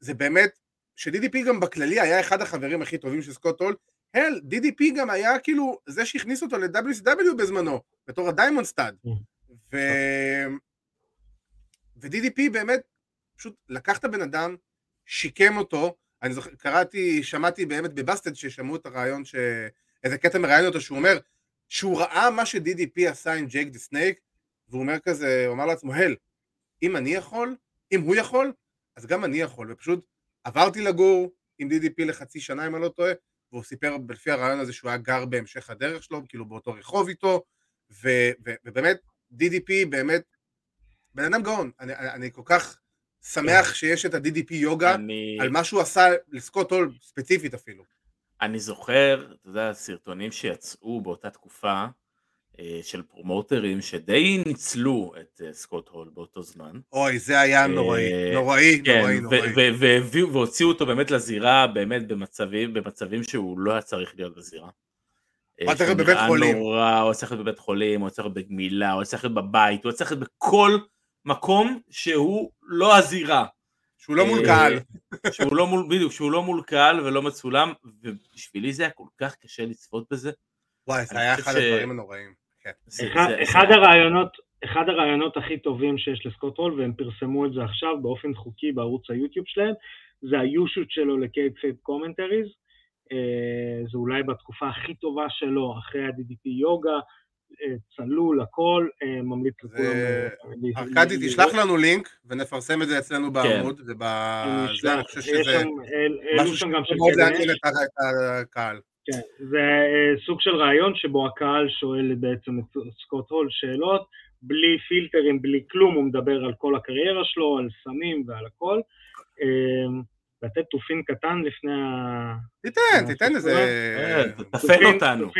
זה באמת, ש-DDP גם בכללי היה אחד החברים הכי טובים של סקוט הול, hell, DDP גם היה כאילו זה שהכניס אותו ל-WCW בזמנו, בתור ה Diamond Studd. ו... ו-DDP באמת פשוט לקח את הבן אדם, שיקם אותו, אני זוכר, קראתי, שמעתי באמת ב Busted ששמעו את הראיון, ש... איזה קטע מראיין אותו, שהוא אומר, שהוא ראה מה ש-DDP עשה עם ג'ייק דה סנייק, והוא אומר כזה, הוא אמר לעצמו, hell, אם אני יכול, אם הוא יכול, אז גם אני יכול, ופשוט עברתי לגור עם DDP לחצי שנה, אם אני לא טועה, והוא סיפר לפי הראיון הזה שהוא היה גר בהמשך הדרך שלו, כאילו באותו רחוב איתו, ו, ו, ובאמת, DDP באמת, בן אדם גאון, אני, אני, כל כך שמח שיש את ה-DDP יוגה, אני- על מה שהוא עשה לסקוט הול ספציפית אפילו. אני זוכר, אתה יודע, סרטונים שיצאו באותה תקופה אה, של פרומוטרים שדי ניצלו את אה, סקוט הול באותו זמן. אוי, זה היה נוראי, אה, נוראי, כן, נוראי, ו- נוראי. והביאו- והוציאו אותו באמת לזירה, באמת במצבים, במצבים שהוא לא היה צריך להיות בזירה. היה צריך להיות בבית חולים. נורא, הוא צריך להיות בבית חולים, הוא צריך להיות בגמילה, הוא צריך להיות בבית, הוא צריך להיות בכל מקום שהוא לא הזירה. שהוא לא מול אה, קהל. שהוא לא מול, בדיוק, שהוא לא מול קהל ולא מצולם, ובשבילי זה היה כל כך קשה לצפות בזה. וואי, זה היה אחד ש- הדברים הנוראים. כן. אחד, הראיונות, אחד הראיונות הכי טובים שיש לסקוט הול, והם פרסמו את זה עכשיו באופן חוקי בערוץ היוטיוב שלהם, זה ה YouShoot שלו ל Kayfabe Commentaries. זה אולי בתקופה הכי טובה שלו, אחרי ה-DDP יוגה, אה, צלול, הכל, אה, ממליץ לכולם. אה, ארכדי, תשלח לנו לינק ונפרסם את זה אצלנו בעמוד, אני ובזה אני. חושב שזה משהו שמאוד לעניין. את הקהל. כן, זה אה, סוג של רעיון שבו הקהל שואל בעצם את סקוט הול שאלות, בלי פילטרים, בלי כלום, הוא מדבר על כל הקריירה שלו, על סמים ועל הכל. לתת תופין קטן לפני ה... תיתן, תיתן איזה... אה, תפן אותנו.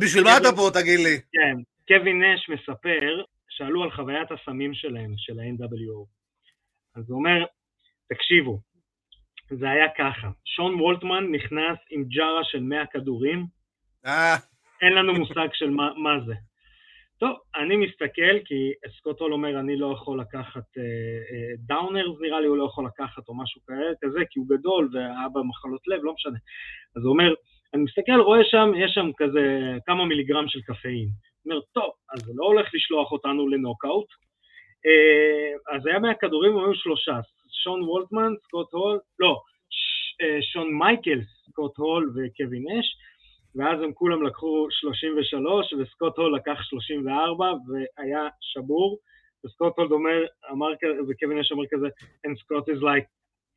בשביל מה אתה פה, תגיד לי? כן, קווין נש מספר שאלו על חוויית הסמים שלהם, של ה-NWO. אז הוא אומר, תקשיבו, זה היה ככה, שון וולטמן נכנס עם ג'ארה של 100 כדורים, אה, אין לנו מושג של מה, מה זה. טוב, אני מסתכל, כי סקוט הול אומר, אני לא יכול לקחת אה, אה, downers, נראה לי הוא לא יכול לקחת, או משהו כזה, כי הוא גדול, והיה במחלות לב, לא משנה. אז הוא אומר, אני מסתכל, רואה שם, יש שם כזה כמה מיליגרם של קפאין. הוא אומר, טוב, אז זה לא הולך לשלוח אותנו לנוקאוט. אה, אז היה מהכדורים, היו שלושה, שון וולטמן, סקוט הול, לא, ש, שון מייקלס, סקוט הול וקווין נאש, ואז הם כולם לקחו 33, וסקוט הול לקח 34, והיה שבור, וסקוט הול אומר, אמר כזה, וקווין אש אומר כזה, and Scott is like,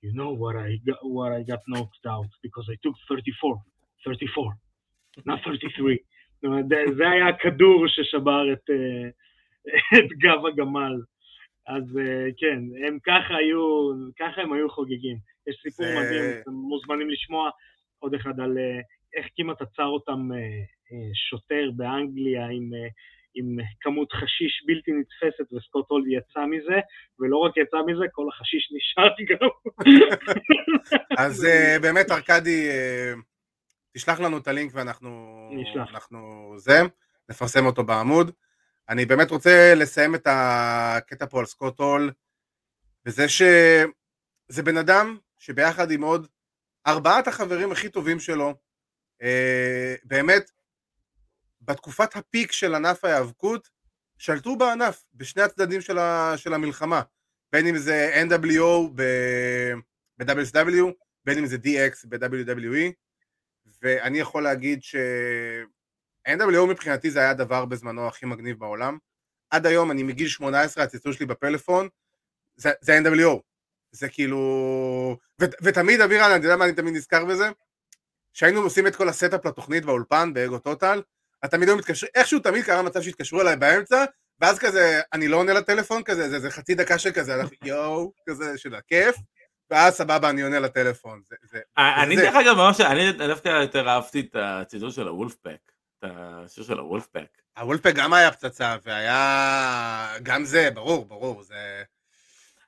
you know what I got, what I got knocked out, because I took 34, 34, not 33. זאת אומרת, זה- זה היה הכדור ששבר את, אה, את גב הגמל. אז אה, כן, הם ככה היו, ככה הם היו חוגגים. יש סיפור זה- מדהים, אתם מוזמנים לשמוע עוד אחד על אה, איך כמעט עצר אותם אה, אה, שוטר באנגליה עם, אה, עם כמות חשיש בלתי נתפסת, וסקוט הולד יצא מזה, ולא רק יצא מזה, כל החשיש נשאר גם. אז באמת, ארכדי, תשלח לנו את הלינק ואנחנו... נשלח. אנחנו זה, נפרסם אותו בעמוד. אני באמת רוצה לסיים את הקטע פה על סקוט הול, וזה שזה בן אדם שביחד עם עוד ארבעת החברים הכי טובים שלו, באמת, בתקופת הפיק של ענף ההיאבקות, שלטו בענף, בשני הצדדים של, ה, של המלחמה, בין אם זה NWO ב-WSW, בין אם זה DX ב-WWE, ואני יכול להגיד ש... NWO מבחינתי זה היה הדבר בזמנו הכי מגניב בעולם. עד היום, אני מגיל 18, הציצור שלי בפלאפון, זה, זה NWO. זה כאילו... ו, ותמיד, אבירן, אני יודע מה אני תמיד נזכר בזה? שהיינו עושים את כל ה setup לתוכנית באולפן, באגו טוטל, אז תמיד היו מתקשרים, איכשהו תמיד קרה מצב שהתקשרו אליי באמצע, ואז כזה, אני לא עונה לטלפון כזה, זה, זה חצי דקה של כזה, אנחנו יואו, כזה של הכיף, ואז סבבה, אני עונה לטלפון. זה, זה, אה, אני דרך אגב ממש, אני דווקא יותר אהבתי את הציטוט של הוולפפק, את השיר של הוולפפק. הוולפפק גם היה פצצה, והיה... גם זה, ברור, ברור, זה...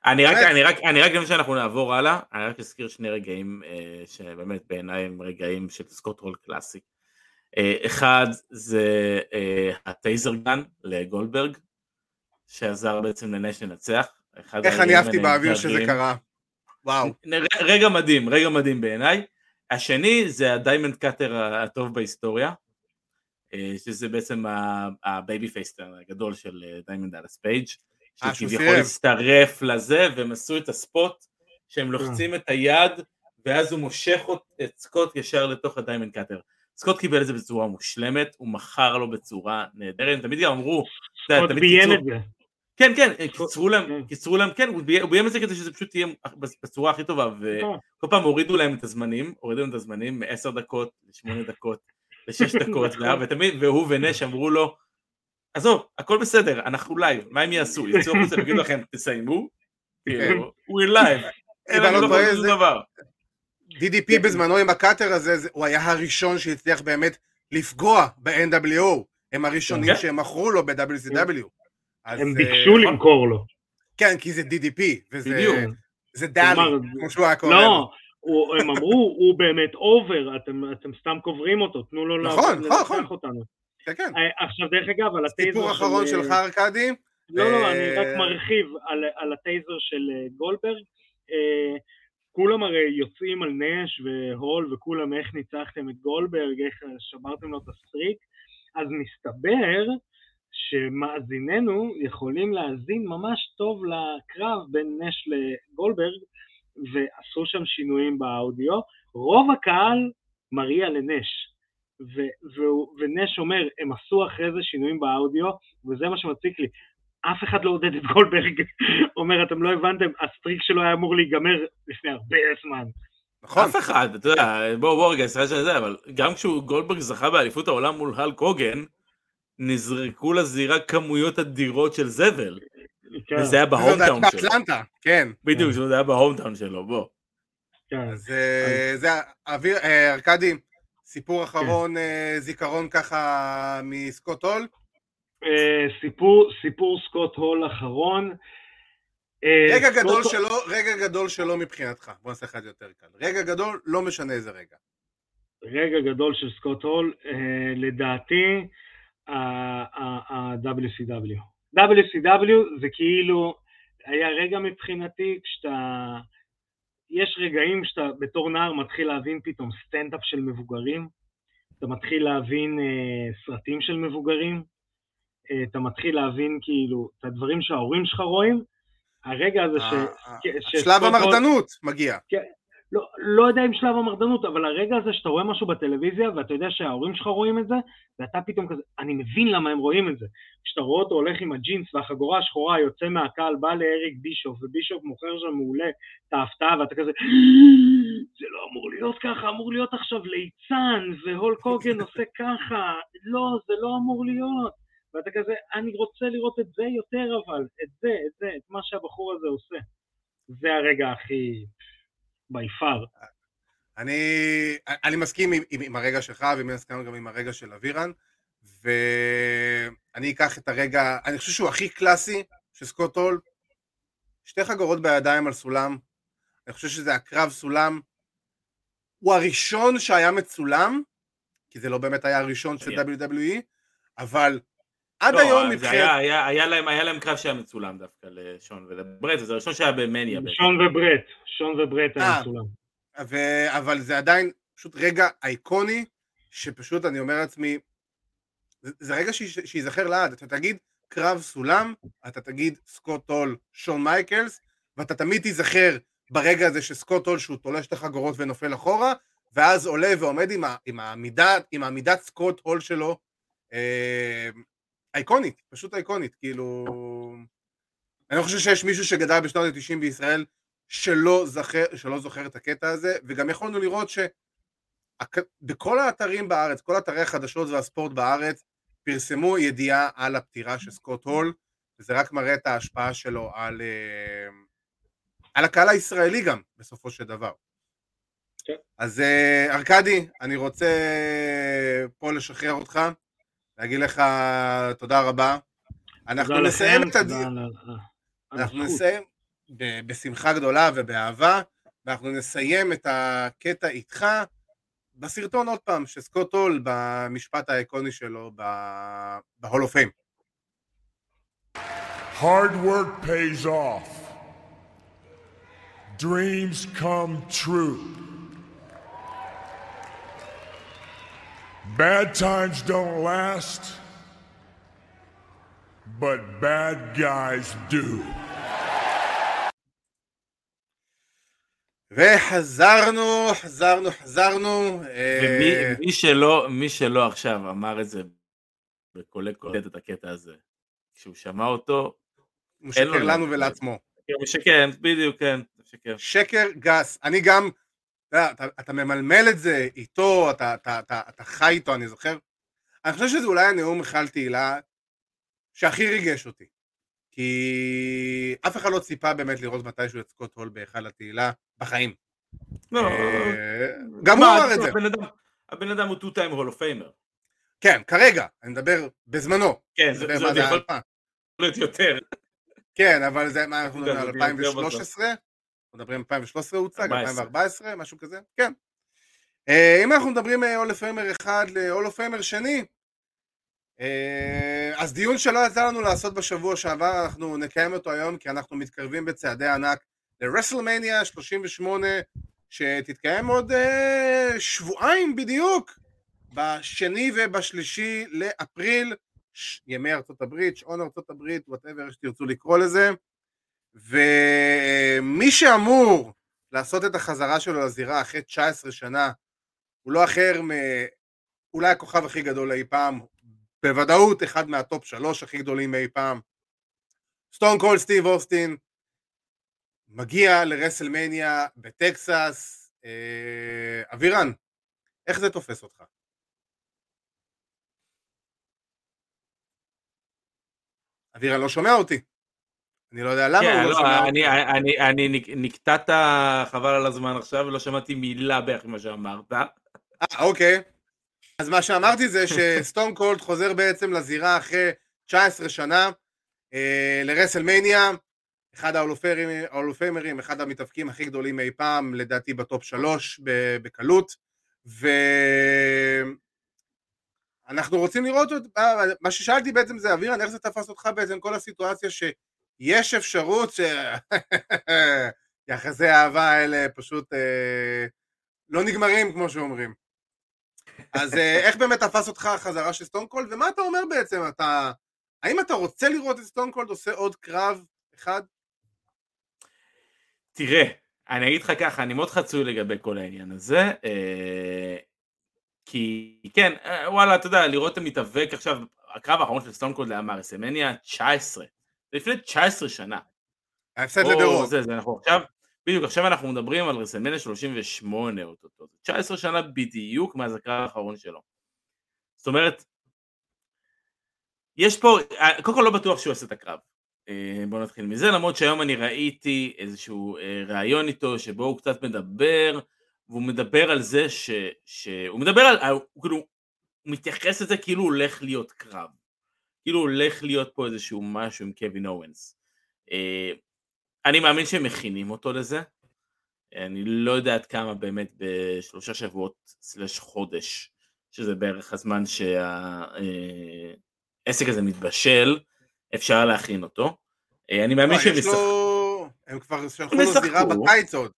אני רק? אני רק, אני רק לפני שאנחנו נעבור הלאה, אני רק אזכיר שני רגעים אה, שבאמת בעיניי הם רגעים של סקוט הול classic. אה, אחד זה אה, ה taser gun לגולדברג, שעזר בעצם לנש לנצח. איך אני אהבתי באוויר שזה. קרה. וואו. רגע מדהים, רגע מדהים בעיניי. השני זה ה Diamond Cutter הטוב בהיסטוריה, שזה בעצם ה babyface turn הגדול של דיימונד דאלאס פייג', שכביכול. הצטרף לזה, והם עשו את ה spot, שהם לוחצים את היד, ואז הוא מושך את סקוט ישר לתוך ה Diamond Cutter. סקוט קיבל את זה בצורה מושלמת, הוא מכר לו בצורה נהדרת, תמיד גם אמרו, ביים קיצרו- את זה. כן, כן, קיצרו להם, כן. קיצרו להם, כן, הוא ביים- הוא ביים את זה כדי שזה פשוט יהיה בצורה הכי טובה, וכל פעם הורידו להם את הזמנים, הורידו להם את הזמנים מ-10 דקות ל-8 דקות, ל-6 דקות, נכון. ותמיד, והוא ונש אמרו לו, עזוב, הכל בסדר, אנחנו live, מה הם יעשו? יצאו החוצה ויגידו לכם, תסיימו? כאילו, we're live, אין לנו לא שום זה- דבר. DDP בזמנו עם ה cutter הזה, זה- הוא היה הראשון שהצליח באמת לפגוע ב-NWO. הם הראשונים כן. שהם מכרו לו ב-WCW. הם אה, ביקשו למכור לו. כן, כי זה DDP, וזה דלי, כלומר, כמו שהוא היה קורא לא, לו. הם אמרו, הוא באמת over, אתם סתם קוברים אותו, תנו לו נכון, לעבוד- נכון, נכון. לנצח אותנו. כן, כן. אה, עכשיו, דרך אגב, על ה taser סיפור אחרון של- שלך, ארכדי? לא, לא, אה, אני רק מרחיב על, על ה taser של אה, גולדברג. אה, כולם הרי יוצאים על נש והול וכולם איך ניצחתם את גולדברג, איך שברתם לו את ה streak, אז מסתבר שמאזיננו יכולים להאזין ממש טוב לקרב בין נש לגולדברג, ועשו שם שינויים באודיו. רוב הקהל מריע לנש, ו- והוא- ונש אומר, הם עשו אחרי זה שינויים באודיו, וזה מה שמציק לי. אף אחד לא עודד את גולדברג, אומר, אתם לא הבנתם, הסטריק שלו היה אמור להיגמר לפני הרבה זמן. נכון. אף אחד, אתה יודע, בוא בוא רגע, סליחה שאני זה, אבל גם כשהוא גולדברג זכה באליפות העולם מול הלק הוגן, נזרקו לזירה כמויות אדירות של זבל, כן, וזה היה בהומטאון שלו. באטלנטה, כן. בדיוק, זה היה בהומטאון שלו, בוא. כן. אז אה, זה, אוויר, אה, ארכדי, סיפור אחרון, אה, זיכרון ככה מסקוט הול? אה, סיפור, סיפור סקוט הול אחרון. אה, רגע סקוט- גדול שלו, רגע גדול שלו מבחינתך. בוא נעשה לך את זה יותר קל. רגע גדול, לא משנה איזה רגע. רגע גדול של סקוט הול, לדעתי, ה-WCW. WCW זה כאילו, היה רגע מבחינתי כשאתה, יש רגעים שאתה בתור נער מתחיל להבין פתאום סטנדאפ של מבוגרים, אתה מתחיל להבין אה, סרטים של מבוגרים, אה, אתה מתחיל להבין כאילו את הדברים שההורים שלך רואים, הרגע הזה ש... ה- ש- ה- שלב שסקוט הול- המרדנות מגיע. לא, לא יודע אם שלב המרדנות, אבל הרגע הזה שאתה רואה משהו בטלוויזיה ואתה יודע שההורים שלך רואים את זה, ואתה פתאום כזה, אני מבין למה הם רואים את זה. כשאתה רואה אותו הולך עם הג'ינס והחגורה השחורה, יוצא מהקהל, בא לאריק בישוף, ובישוף מוכר שם מעולה את ההפתעה, ואתה כזה, זה לא אמור להיות ככה, אמור להיות עכשיו ליצן, והול קוגן עושה ככה, לא, זה לא אמור להיות. ואתה כזה, אני רוצה לראות את זה יותר אבל, את זה, את זה, את מה שהבחור הזה עושה. זה הרגע הכי... בי פאר. אני, אני מסכים עם, עם, עם הרגע שלך, ומן הסתם גם עם הרגע של אבירן, ואני אקח את הרגע, אני חושב שהוא הכי קלאסי של סקוט הול, שתי חגורות בידיים על סולם, אני חושב שזה הקרב סולם, הוא הראשון שהיה מצולם, כי זה לא באמת היה הראשון של. WWE, אבל עד לא, היום זה מבחינת... היה- היה- היה להם- היה להם קרב שהיה מצולם דווקא לשון ולברט, וזה הראשון שהיה במניה. שון וברט, שון וברט היה אה. מצולם. ו... אבל זה עדיין פשוט רגע אייקוני, שפשוט אני אומר לעצמי, זה, זה רגע שייזכר לעד, אתה תגיד קרב סולם, אתה תגיד סקוט הול, שון מייקלס, ואתה תמיד תיזכר ברגע הזה שסקוט הול שהוא תולש את החגורות ונופל אחורה, ואז עולה ועומד עם, ה, עם, העמידת סקוט הול שלו, אייקונית, פשוט אייקונית, כאילו... אני לא חושב שיש מישהו שגדל בשנות ה-90 בישראל שלא זוכר, שלא זוכר את הקטע הזה, וגם יכולנו לראות שבכל האתרים בארץ, כל אתרי החדשות והספורט בארץ, פרסמו ידיעה על הפטירה של סקוט הול, וזה רק מראה את ההשפעה שלו על, אה, על הקהל הישראלי גם, בסופו של דבר. כן. אז אה, ארכדי, אני רוצה פה לשחרר אותך, להגיד לך תודה רבה. אנחנו נסיים לכם, את הדיון. אנחנו. נסיים ב- בשמחה גדולה ובאהבה, ואנחנו נסיים את הקטע איתך בסרטון עוד פעם, של סקוט הול במשפט האיקוני שלו בהול אוף פיים. Hard work pays off. Dreams come true. Bad times don't last, but bad guys do. וחזרנו, חזרנו, חזרנו. אה, ומי מי שלא, מי שלא עכשיו אמר את זה בקולי קולט את הקטע הזה, כשהוא שמע אותו, הוא אין לו משקר לנו. ולעצמו. הוא משקר, בדיוק, כן, משקר. שקר גס. אני גם, אתה, אתה, אתה ממלמל את זה איתו, אתה, אתה, אתה, אתה חי איתו, אני זוכר. אני חושב שזה אולי הנאום מיכל תהילה שהכי ריגש אותי. כי אף אחד לא ציפה באמת לראות מתישהו את סקוט הול בהיכל התהילה בחיים. לא, אה, גם הוא אמר את זה. הבן אדם- הוא 2 time hall of famer. כן, כרגע, אני מדבר בזמנו. כן, זה יכול. להיות יותר. כן, אבל זה, מה אנחנו מדברים על זה יותר 2013? אנחנו מדברים על 2013 הוצג, 14. 2014, משהו כזה? כן. אה, אם אנחנו מדברים מ Hall of Famer אחד ל Hall of Famer שני, אה, אז דיון שלא יצא לנו לעשות בשבוע שעבר, אנחנו נקיים אותו היום, כי אנחנו מתקרבים בצעדי ענק לרסלמניה 38, שתתקיים עוד אה, שבועיים בדיוק, בשני ובשלישי לאפריל, ימי ארצות הברית, שעון ארצות הברית, whatever, איך שתרצו לקרוא לזה. ומי שאמור לעשות את החזרה שלו לזירה אחרי 19 שנה, הוא לא אחר מאולי הכוכב הכי גדול אי פעם, בוודאות אחד מה top שלוש הכי גדולים אי פעם. סטון קולד סטיב אוסטין מגיע לרסלמניה בטקסס. אה, אבירן, איך זה תופס אותך? אבירן לא שומע אותי. אני לא יודע למה כן, הוא לא לא. אני- אני- אני נק- נקטעת חבל על הזמן עכשיו, ולא שמעתי מילה בערך ממה שאמרת. אה, אוקיי. אז מה שאמרתי זה שסטון קולד חוזר בעצם לזירה אחרי 19 שנה אה, לרסלמניה, אחד האולופיימרים, אחד המתאבקים הכי גדולים אי פעם, לדעתי ב top שלוש בקלות, ואנחנו רוצים לראות, מה ששאלתי בעצם זה, אבירן, איך זה תפס אותך בעצם כל הסיטואציה שיש אפשרות ש... יחסי האהבה האלה פשוט אה, לא נגמרים, כמו שאומרים. אז אה, איך באמת תפס אותך החזרה של סטונקולד, ומה אתה אומר בעצם? אתה... האם אתה רוצה לראות את סטונקולד עושה עוד קרב אחד? תראה, אני אגיד לך ככה, אני מאוד חצוי לגבי כל העניין הזה, אה, כי כן, אה, וואלה, אתה יודע, לראות את המתאבק עכשיו, הקרב האחרון של סטונקולד היה מרסלמניה 19, זה לפני 19 שנה. ההפסד לדה רוק. זה, זה, אנחנו עכשיו, בדיוק, עכשיו אנחנו מדברים על רסלמניה 38 אוטוטו, 19 שנה בדיוק מאז הקרב האחרון שלו. זאת אומרת, יש פה, קודם כל לא בטוח שהוא יעשה את הקרב. אה, בואו נתחיל מזה, למרות שהיום אני ראיתי איזשהו אה, ראיון איתו שבו הוא קצת מדבר, והוא מדבר על זה ש... שהוא מדבר על, הוא כאילו, הוא מתייחס לזה כאילו הולך להיות קרב. כאילו הולך להיות פה איזשהו משהו עם קווין אורנס. אה, אני מאמין שהם מכינים אותו לזה. אני לא יודע עד כמה באמת בשלושה שבועות סלש חודש, שזה בערך הזמן שהעסק הזה מתבשל, אפשר להכין אותו. אה, אני מאמין שהם ישחקו. הם כבר שלחו לו זירה בקיץ עוד.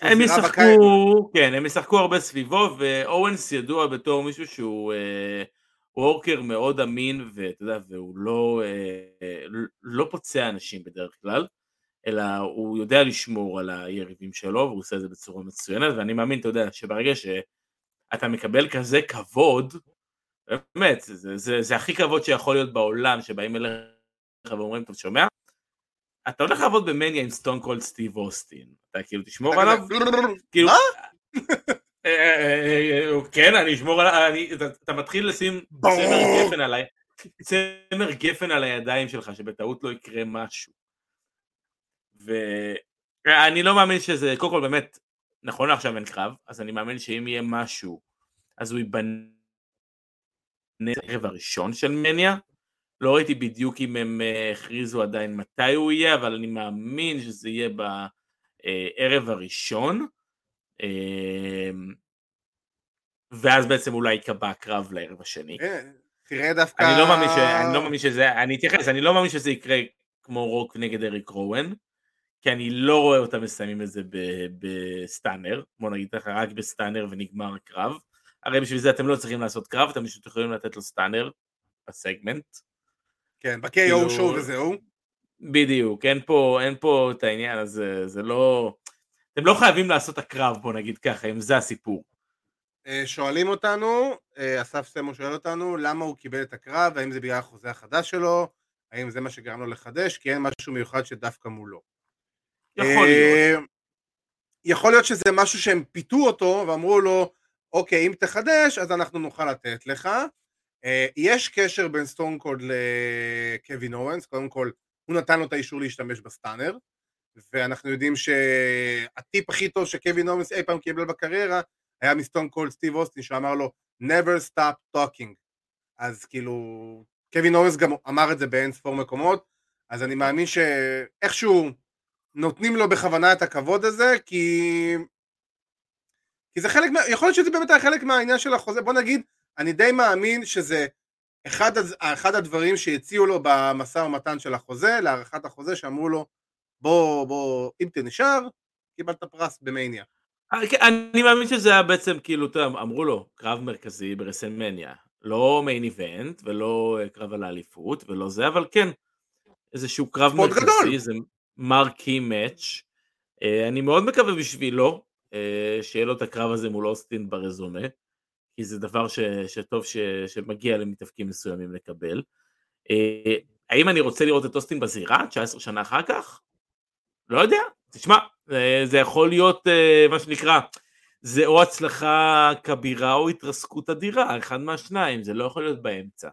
הם ישחקו, כן, הם ישחקו הרבה סביבו, ואורנס ידוע בתור מישהו שהוא אה, וורקר מאוד אמין, ואתה יודע, והוא לא, אה, לא פוצע אנשים בדרך כלל, אלא הוא יודע לשמור על היריבים שלו, והוא עושה את זה בצורה מצוינת, ואני מאמין, אתה יודע, שברגע שאתה מקבל כזה כבוד, באמת, זה, זה, זה הכי כבוד שיכול להיות בעולם, שבאים אליך ואומרים, אתה שומע? אתה הולך לעבוד במניה עם סטון קולד סטיב אוסטין, אתה כאילו תשמור עליו? כאילו, אה, כן, אני אשמור עליו, אתה מתחיל לשים צמר גפן עליי, צמר גפן על הידיים שלך, שבטעות לא יקרה משהו. ואני לא מאמין שזה, קודם כל באמת, נכון עכשיו אין קרב, אז אני מאמין שאם יהיה משהו, אז הוא ייבנה הערב הראשון של מניה. לא ראיתי בדיוק אם הם אה, הכריזו עדיין מתי הוא יהיה, אבל אני מאמין שזה יהיה בערב הראשון. אמ, ואז בעצם אולי ייקבע קרב לערב השני. אה, תראה דווקא... אני לא מאמין, ש... אני לא מאמין שזה, אני אתייחס, אני לא מאמין שזה יקרה כמו רוק נגד אריק רואן, כי אני לא רואה אותם מסיימים את זה ב Stunner, בוא נגיד ככה, רק ב Stunner ונגמר הקרב. הרי בשביל זה אתם לא צריכים לעשות קרב, אתם פשוט יכולים לתת לו סטאנר בסגמנט. כן, ב-KO כאילו... שואו וזהו. בדיוק, אין פה, אין פה את העניין הזה, זה לא... אתם לא חייבים לעשות הקרב, בוא נגיד ככה, אם זה הסיפור. אה, שואלים אותנו, אה, אסף סמו שואל אותנו, למה הוא קיבל את הקרב, האם זה בגלל החוזה החדש שלו, האם זה מה שגרם לו לחדש, כי אין משהו מיוחד שדווקא מולו. יכול להיות. אה, יכול להיות שזה משהו שהם פיתו אותו ואמרו לו, אוקיי, אם תחדש, אז אנחנו נוכל לתת לך. יש קשר בין סטון קולד לקווין אוונס, קודם כל, הוא נתן לו את האישור להשתמש ב stunner, ואנחנו יודעים שהטיפ הכי טוב שקווין אוונס אי פעם קיבל בקריירה, היה מסטון קולד סטיב אוסטין, שאמר לו, never stop talking. אז כאילו, קווין אוונס גם אמר את זה באין ספור מקומות, אז אני מאמין שאיכשהו נותנים לו בכוונה את הכבוד הזה, כי כי זה חלק, יכול להיות שזה באמת היה חלק מהעניין של החוזה, בוא נגיד, אני די מאמין שזה אחד, אחד הדברים שהציעו לו במשא ומתן של החוזה, להארכת החוזה, שאמרו לו, בוא, בוא, אם תנשאר, קיבלת פרס במאניה. אה, כן, אני מאמין שזה היה בעצם, כאילו, אתה יודע, אמרו לו, קרב מרכזי ברסלמניה, לא מיין איבנט, ולא אה, קרב על האליפות, ולא זה, אבל כן, איזשהו קרב מרכזי, גדול. זה מרקי מאץ'. אה, אני מאוד מקווה בשבילו, שיהיה לו את הקרב הזה מול אוסטין ברזומה, כי זה דבר ש, שטוב ש, שמגיע למתאבקים מסוימים לקבל. האם אני רוצה לראות את אוסטין בזירה 19 שנה אחר כך? לא יודע, תשמע, אה, זה יכול להיות מה שנקרא, זה או הצלחה כבירה או התרסקות אדירה, אחד מהשניים, זה לא יכול להיות באמצע.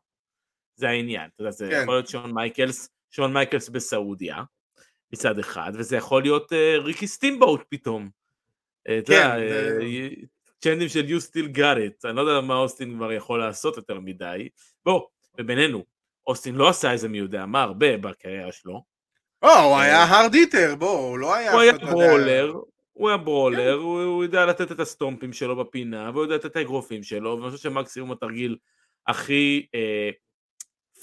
זה העניין, אתה יודע, זה כן. יכול להיות שון מייקלס, שון מייקלס בסעודיה, מצד אחד, וזה יכול להיות ריקי סטימבוט פתאום. אה, אה, צ'אנטים של you still got it, אני לא יודע מה אוסטין כבר יכול לעשות יותר מדי. בוא, ובינינו, אוסטין לא עשה איזה מי יודע מה הרבה בקריירה שלו. לא, הוא היה hard hitter, בוא, הוא לא היה... הוא היה brawler, הוא היה ברולר, הוא הוא יודע לתת את הסטומפים שלו בפינה, והוא יודע לתת את האגרופים שלו, ואני חושב שמקסימום התרגיל הכי אה,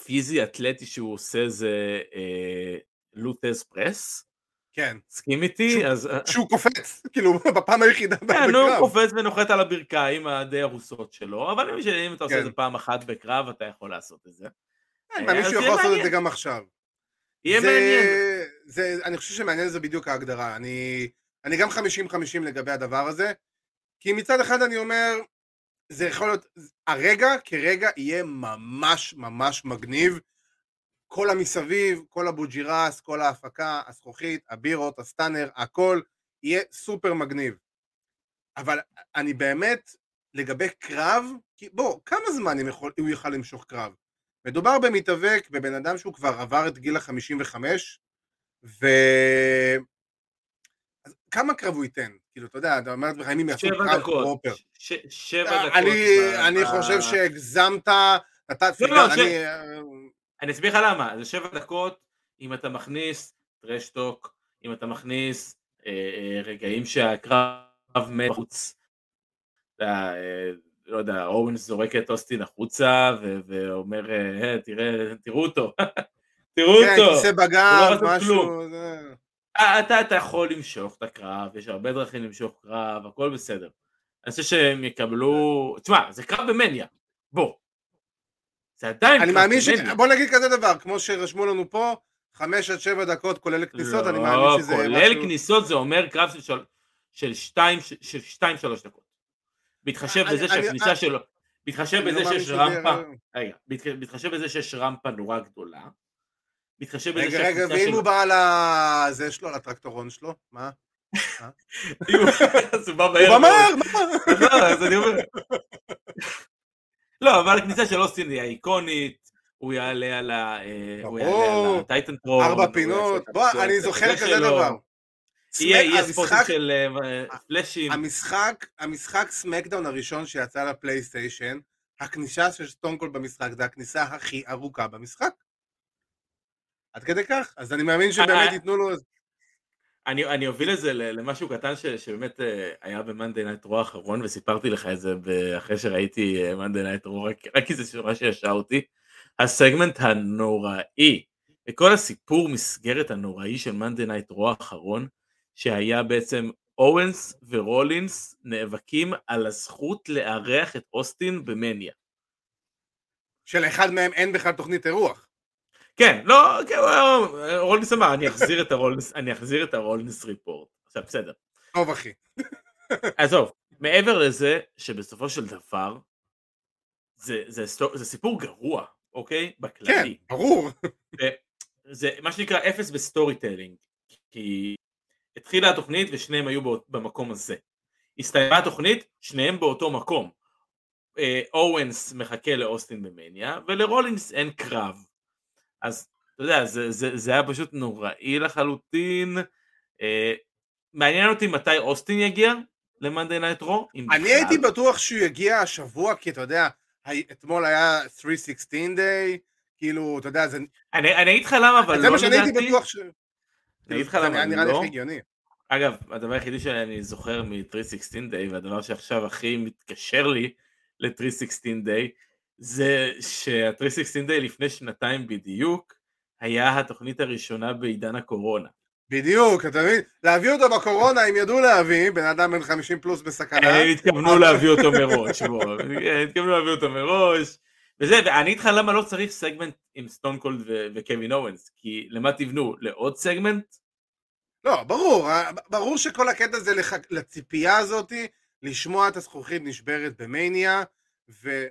פיזי, אתלטי שהוא עושה זה אה, לוטס פרס. כן. מסכים איתי? שהוא-. שהוא קופץ, כאילו, בפעם היחידה כן, נו, הוא בקרב. קופץ ונוחת על הברכיים הדי הרוסות שלו, אבל אני שאם אתה עושה את כן. זה פעם אחת בקרב, אתה יכול לעשות את זה. כן, אז מישהו יהיה יכול לעשות את. זה גם עכשיו. יהיה זה- מעניין. זה, אני חושב שמעניין זה בדיוק ההגדרה. אני, אני גם 50-50 לגבי הדבר הזה, כי מצד אחד אני אומר, זה יכול להיות, הרגע כרגע יהיה ממש ממש מגניב. כל המסביב, כל הבוג'ירס, כל ההפקה, הזכוכית, הבירות, הסטאנר, הכל, יהיה סופר מגניב. אבל אני באמת, לגבי קרב, כי בוא, כמה זמן יכול, הוא יוכל למשוך קרב? מדובר במתאבק, בבן אדם שהוא כבר עבר את גיל ה-55, ו... אז כמה קרב הוא ייתן? כאילו, אתה יודע, אתה אומר לעצמך, אם הם יעשו קרב. פרופר. ש- שבע דקות. אני, ב- אני חושב שהגזמת, אתה לא, לא, ש- אני... אני אסביר לך למה, זה שבע דקות אם אתה מכניס טרשטוק, אם אתה מכניס אה, אה, רגעים שהקרב מת בחוץ, יודע, אה, לא יודע, אורנס זורק את אוסטין החוצה ו- ואומר, אה, אה, תראה, תראו אותו, תראו כן, אותו, כיסא הוא לא בגב, עשה משהו... זה- אה, אתה, אתה יכול למשוך את הקרב, יש הרבה דרכים למשוך קרב, הכל בסדר. אני חושב שהם יקבלו, תשמע, זה קרב במניה, בוא. זה עדיין אני קרב מאמין ש... במניה. בוא נגיד כזה דבר, כמו שרשמו לנו פה, חמש עד שבע דקות כולל כניסות, אני מאמין לא, שזה כולל משהו... כניסות זה אומר קרב של של- של שתיים, של שתיים שלוש דקות. בהתחשב בזה שהכניסה אני- שלו, בהתחשב לא בזה מאמין שיש רמפה, רגע, בהתח- בהתחשב בזה שיש רמפה נורא גדולה, בהתחשב בזה רגע, רגע, שהכניסה ואם שלו, הוא בא על זה שלו, על הטרקטורון שלו, מה? אז הוא בא הוא מהר בא מאוד. מהר, מה? אז לא, אז אני אומר, לא, אבל הכניסה של אוסטין היא איקונית, הוא יעלה על. אה, הוא יעלה ברור. על הטייטן טרון, ארבע הוא פינות, בוא, אני זוכר כזה שלו. דבר. יהיה המשחק- של אה, פלאשים. המשחק, המשחק סמאקדאון הראשון שיצא לפלייסטיישן, הכניסה של סטון קולד במשחק זה הכניסה הכי ארוכה במשחק. עד כדי כך, אז אני מאמין שבאמת אה, ייתנו לו... אני, אני אוביל את זה למשהו קטן ש, שבאמת אה, היה ב Monday Night Raw האחרון וסיפרתי לך את זה אחרי שראיתי Monday Night Raw רק, רק כי זה ממש ייאש אותי. הסגמנט הנוראי וכל הסיפור מסגרת הנוראי של Monday Night Raw האחרון שהיה בעצם אוונס ורולינס נאבקים על הזכות לארח את אוסטין במניה. שלאחד מהם אין בכלל תוכנית אירוח. כן, לא, כן, רולינס אמר, אני אחזיר את הרולינס, אני אחזיר את ה Rollins Report. עכשיו בסדר. טוב אחי. עזוב, מעבר לזה שבסופו של דבר זה, זה, זה סיפור גרוע, אוקיי? כן, בכללי. ברור. זה מה שנקרא אפס ב storytelling. כי התחילה התוכנית ושניהם היו במקום הזה. הסתיימה התוכנית, שניהם באותו מקום. אה, אוונס מחכה לאוסטין במניה, ולרולינס אין קרב. אז אתה יודע, זה, זה, זה היה פשוט נוראי לחלוטין. אה, מעניין אותי מתי אוסטין יגיע ל Monday Night Raw. אני הייתי בטוח שהוא יגיע השבוע, כי אתה יודע, אתמול היה 316 day, כאילו, אתה יודע, זה אני, אני אגיד לך למה, אבל זה לא מה שאני הייתי לדעתי. בטוח ש... אני אגיד לך זה למה, נראה- נראה לי לא. הכי הגיוני. אגב, הדבר היחידי שאני זוכר מ-316 day, והדבר שעכשיו הכי מתקשר לי ל-316 day, זה שה-316 day לפני שנתיים בדיוק, היה התוכנית הראשונה בעידן הקורונה. בדיוק, אתה מבין? להביא אותו בקורונה, הם ידעו להביא, בן אדם בן 50 פלוס בסכנה. הם התכוונו להביא אותו מראש, בוא, הם התכוונו להביא אותו מראש. וזה, ואני איתך למה לא צריך סגמנט עם סטון קולד ו- וקווין אוונס, כי למה תבנו? לעוד סגמנט? לא, ברור, אה, ברור שכל הקטע זה לח... לציפייה הזאתי, לשמוע את הזכוכית נשברת במניה, ו...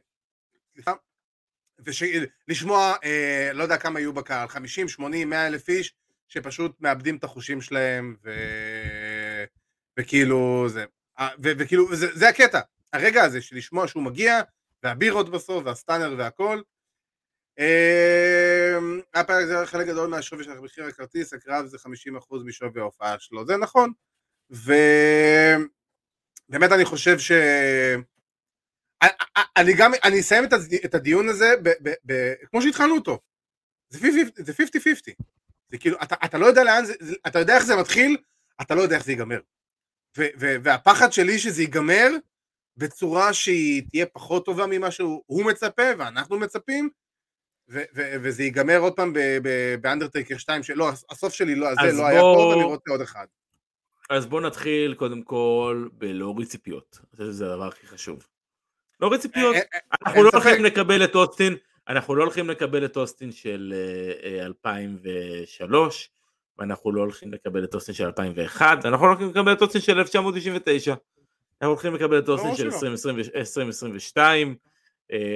ולשמוע, אה, לא יודע כמה יהיו בקהל, 50, 80, 100 אלף איש, שפשוט מאבדים את החושים שלהם, ו... וכאילו זה, אה, ו... וכאילו, זה, זה הקטע, הרגע הזה של לשמוע שהוא מגיע, והבירות בסוף, והסטאנר והכל. אה, היה פרק זה חלק גדול מהשווי של מחיר הכרטיס, הקרב זה 50% משווי ההופעה שלו, זה נכון. ובאמת אני חושב ש... אני גם, אני אסיים את הד- את הדיון הזה, כמו שהתחלנו אותו, זה 50 זה 50-50. זה כאילו, אתה, לא יודע לאן זה, אתה יודע איך זה מתחיל, אתה לא יודע איך זה ייגמר. והפחד שלי שזה ייגמר בצורה שהיא תהיה פחות טובה ממה שהוא הוא מצפה ואנחנו מצפים, ו, ו, וזה ייגמר עוד פעם באנדרטייקר 2, שלא, הסוף שלי לא, זה לא היה בוא- טוב, אני רוצה עוד אחד. אז בואו נתחיל קודם כל בלהוריד ציפיות. אני חושב שזה הדבר הכי חשוב. להוריד ציפיות. אה, אה, אנחנו לא. הולכים לקבל את אוסטין, אנחנו לא הולכים לקבל את אוסטין של אה, אה, 2003, ואנחנו לא הולכים לקבל את אוסטין של 2001, אנחנו לא הולכים לקבל את אוסטין של 1999. אנחנו הולכים לקבל את אוסטין של שלא. 2020 2022, אה,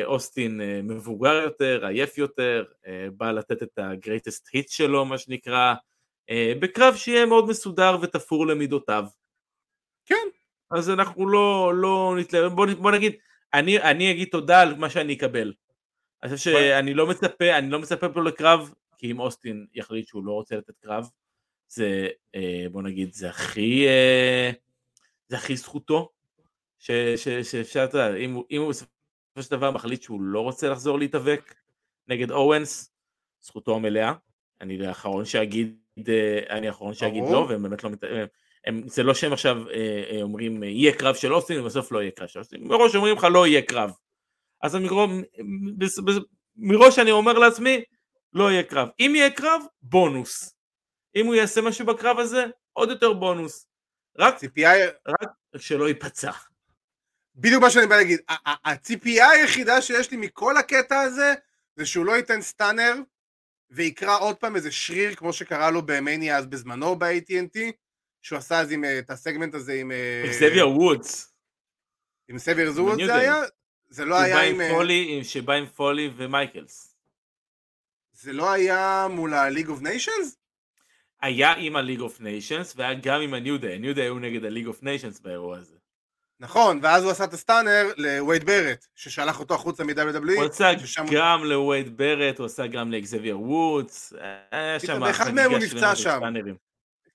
אוסטין אה, מבוגר יותר, עייף יותר, אה, בא לתת את ה-greatest hit שלו, מה שנקרא, אה, בקרב שיהיה מאוד מסודר ותפור למידותיו. כן. אז אנחנו לא, לא נתלהב, בוא, בוא נגיד, אני, אני אגיד תודה על מה שאני אקבל. אני חושב שאני לא מצפה, אני לא מצפה פה לקרב, כי אם אוסטין יחליט שהוא לא רוצה לתת קרב, זה, אה, בוא נגיד, זה הכי, אה, זה הכי זכותו, ש, ש, שאפשר, אתה יודע, אם הוא בסופו של דבר מחליט שהוא לא רוצה לחזור להתאבק נגד אורנס, זכותו המלאה, אני האחרון שאגיד, אה, אני האחרון שאגיד. לא, והם באמת לא, מת- הם, זה לא שהם עכשיו אה, אה, אומרים אה, יהיה קרב של אוסטין ובסוף לא יהיה קרב של אוסטין, מראש אומרים לך לא יהיה קרב. אז מראש, מראש אני אומר לעצמי לא יהיה קרב. אם יהיה קרב, בונוס. אם הוא יעשה משהו בקרב הזה, עוד יותר בונוס. רק הציפייה, שלא ייפצע. בדיוק מה שאני בא להגיד, הציפייה היחידה שיש לי מכל הקטע הזה, זה שהוא לא ייתן stunner, ויקרע עוד פעם איזה שריר, כמו שקרה לו במניה אז בזמנו ב-AT&T, שהוא עשה אז עם, אה, את הסגמנט הזה עם... אה, אקסבייר וודס. עם אקסבייר ב-New זה. היה? זה לא היה עם עם... אה, פולי, שבא עם פולי ומייקלס. זה לא היה מול ה-League of Nations? היה עם ה-League of Nations והיה גם עם ה-New Day. ה-New Day היו נגד ה-League of Nations באירוע הזה. נכון, ואז הוא עשה את ה stunner לווייד ברט, ששלח אותו החוצה מ-WWE. הוא עשה גם לווייד ברט, הוא עשה גם לאקזבייר וודס, היה פתאום שם באחד מהם הוא נפצע שם.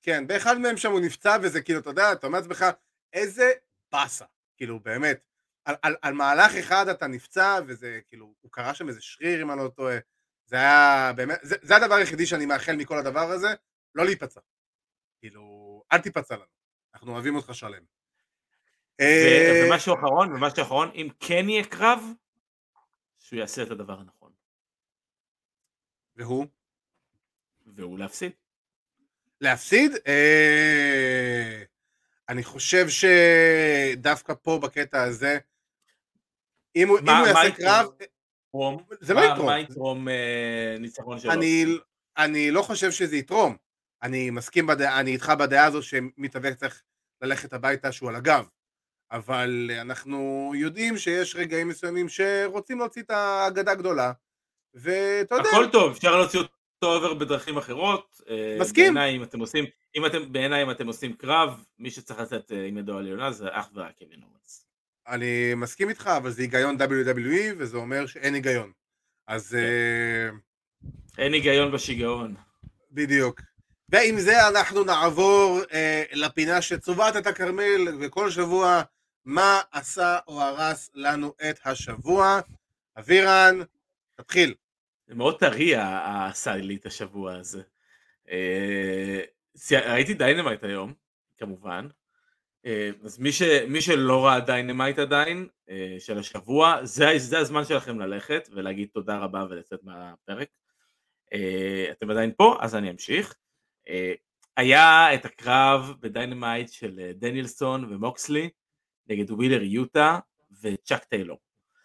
כן, באחד מהם שם הוא נפצע, וזה כאילו, אתה יודע, אתה אומר לעצמך, איזה באסה, כאילו, באמת. על, על, על מהלך אחד אתה נפצע, וזה כאילו, הוא קרא שם איזה שריר, אם אני לא טועה. זה היה באמת, זה, זה הדבר היחידי שאני מאחל מכל הדבר הזה, לא להיפצע. כאילו, אל תיפצע לנו, אנחנו אוהבים אותך שלם. אה, ומשהו אחרון, ומשהו אחרון, אם כן יהיה קרב, שהוא יעשה את הדבר הנכון, והוא? והוא להפסיד. להפסיד? אה, אני חושב שדווקא פה בקטע הזה, אם הוא, אם יעשה? קרב, יתרום? זה לא יתרום. מה יתרום אה, ניצחון שלו? אני, אני לא חושב שזה יתרום. אני מסכים, אני איתך בדעה הזו שמתאבק צריך ללכת הביתה שהוא על הגב. אבל אנחנו יודעים שיש רגעים מסוימים שרוצים להוציא את האגדה הגדולה. ואתה יודע, הכל טוב, אפשר להוציא אותו אובר בדרכים אחרות. אה, מסכים. בעיניי אם אתם עושים, אם אתם, בעיניי אם אתם עושים קרב, מי שצריך לצאת אה, עם ידו על עליונה זה אך ורק קווין אורנס. אני מסכים איתך, אבל זה היגיון WWE, וזה אומר שאין היגיון. אז אה, אין היגיון בשיגעון. בדיוק. ועם זה אנחנו נעבור אה, לפינה שצובעת את הכרמל, וכל שבוע מה עשה או הרס לנו את השבוע. אבירן, תתחיל. זה מאוד טרי עשה לי את השבוע הזה. אה, ראיתי Dynamite היום, כמובן. אה, אז מי, ש, מי שלא ראה Dynamite עדיין, אה, של השבוע, זה, זה הזמן שלכם ללכת ולהגיד תודה רבה ולצאת מהפרק. אתם עדיין פה, אז אני אמשיך. היה את הקרב ב Dynamite של דניאלסון ומוקסלי נגד ווילר יוטה וצ'אק טיילור.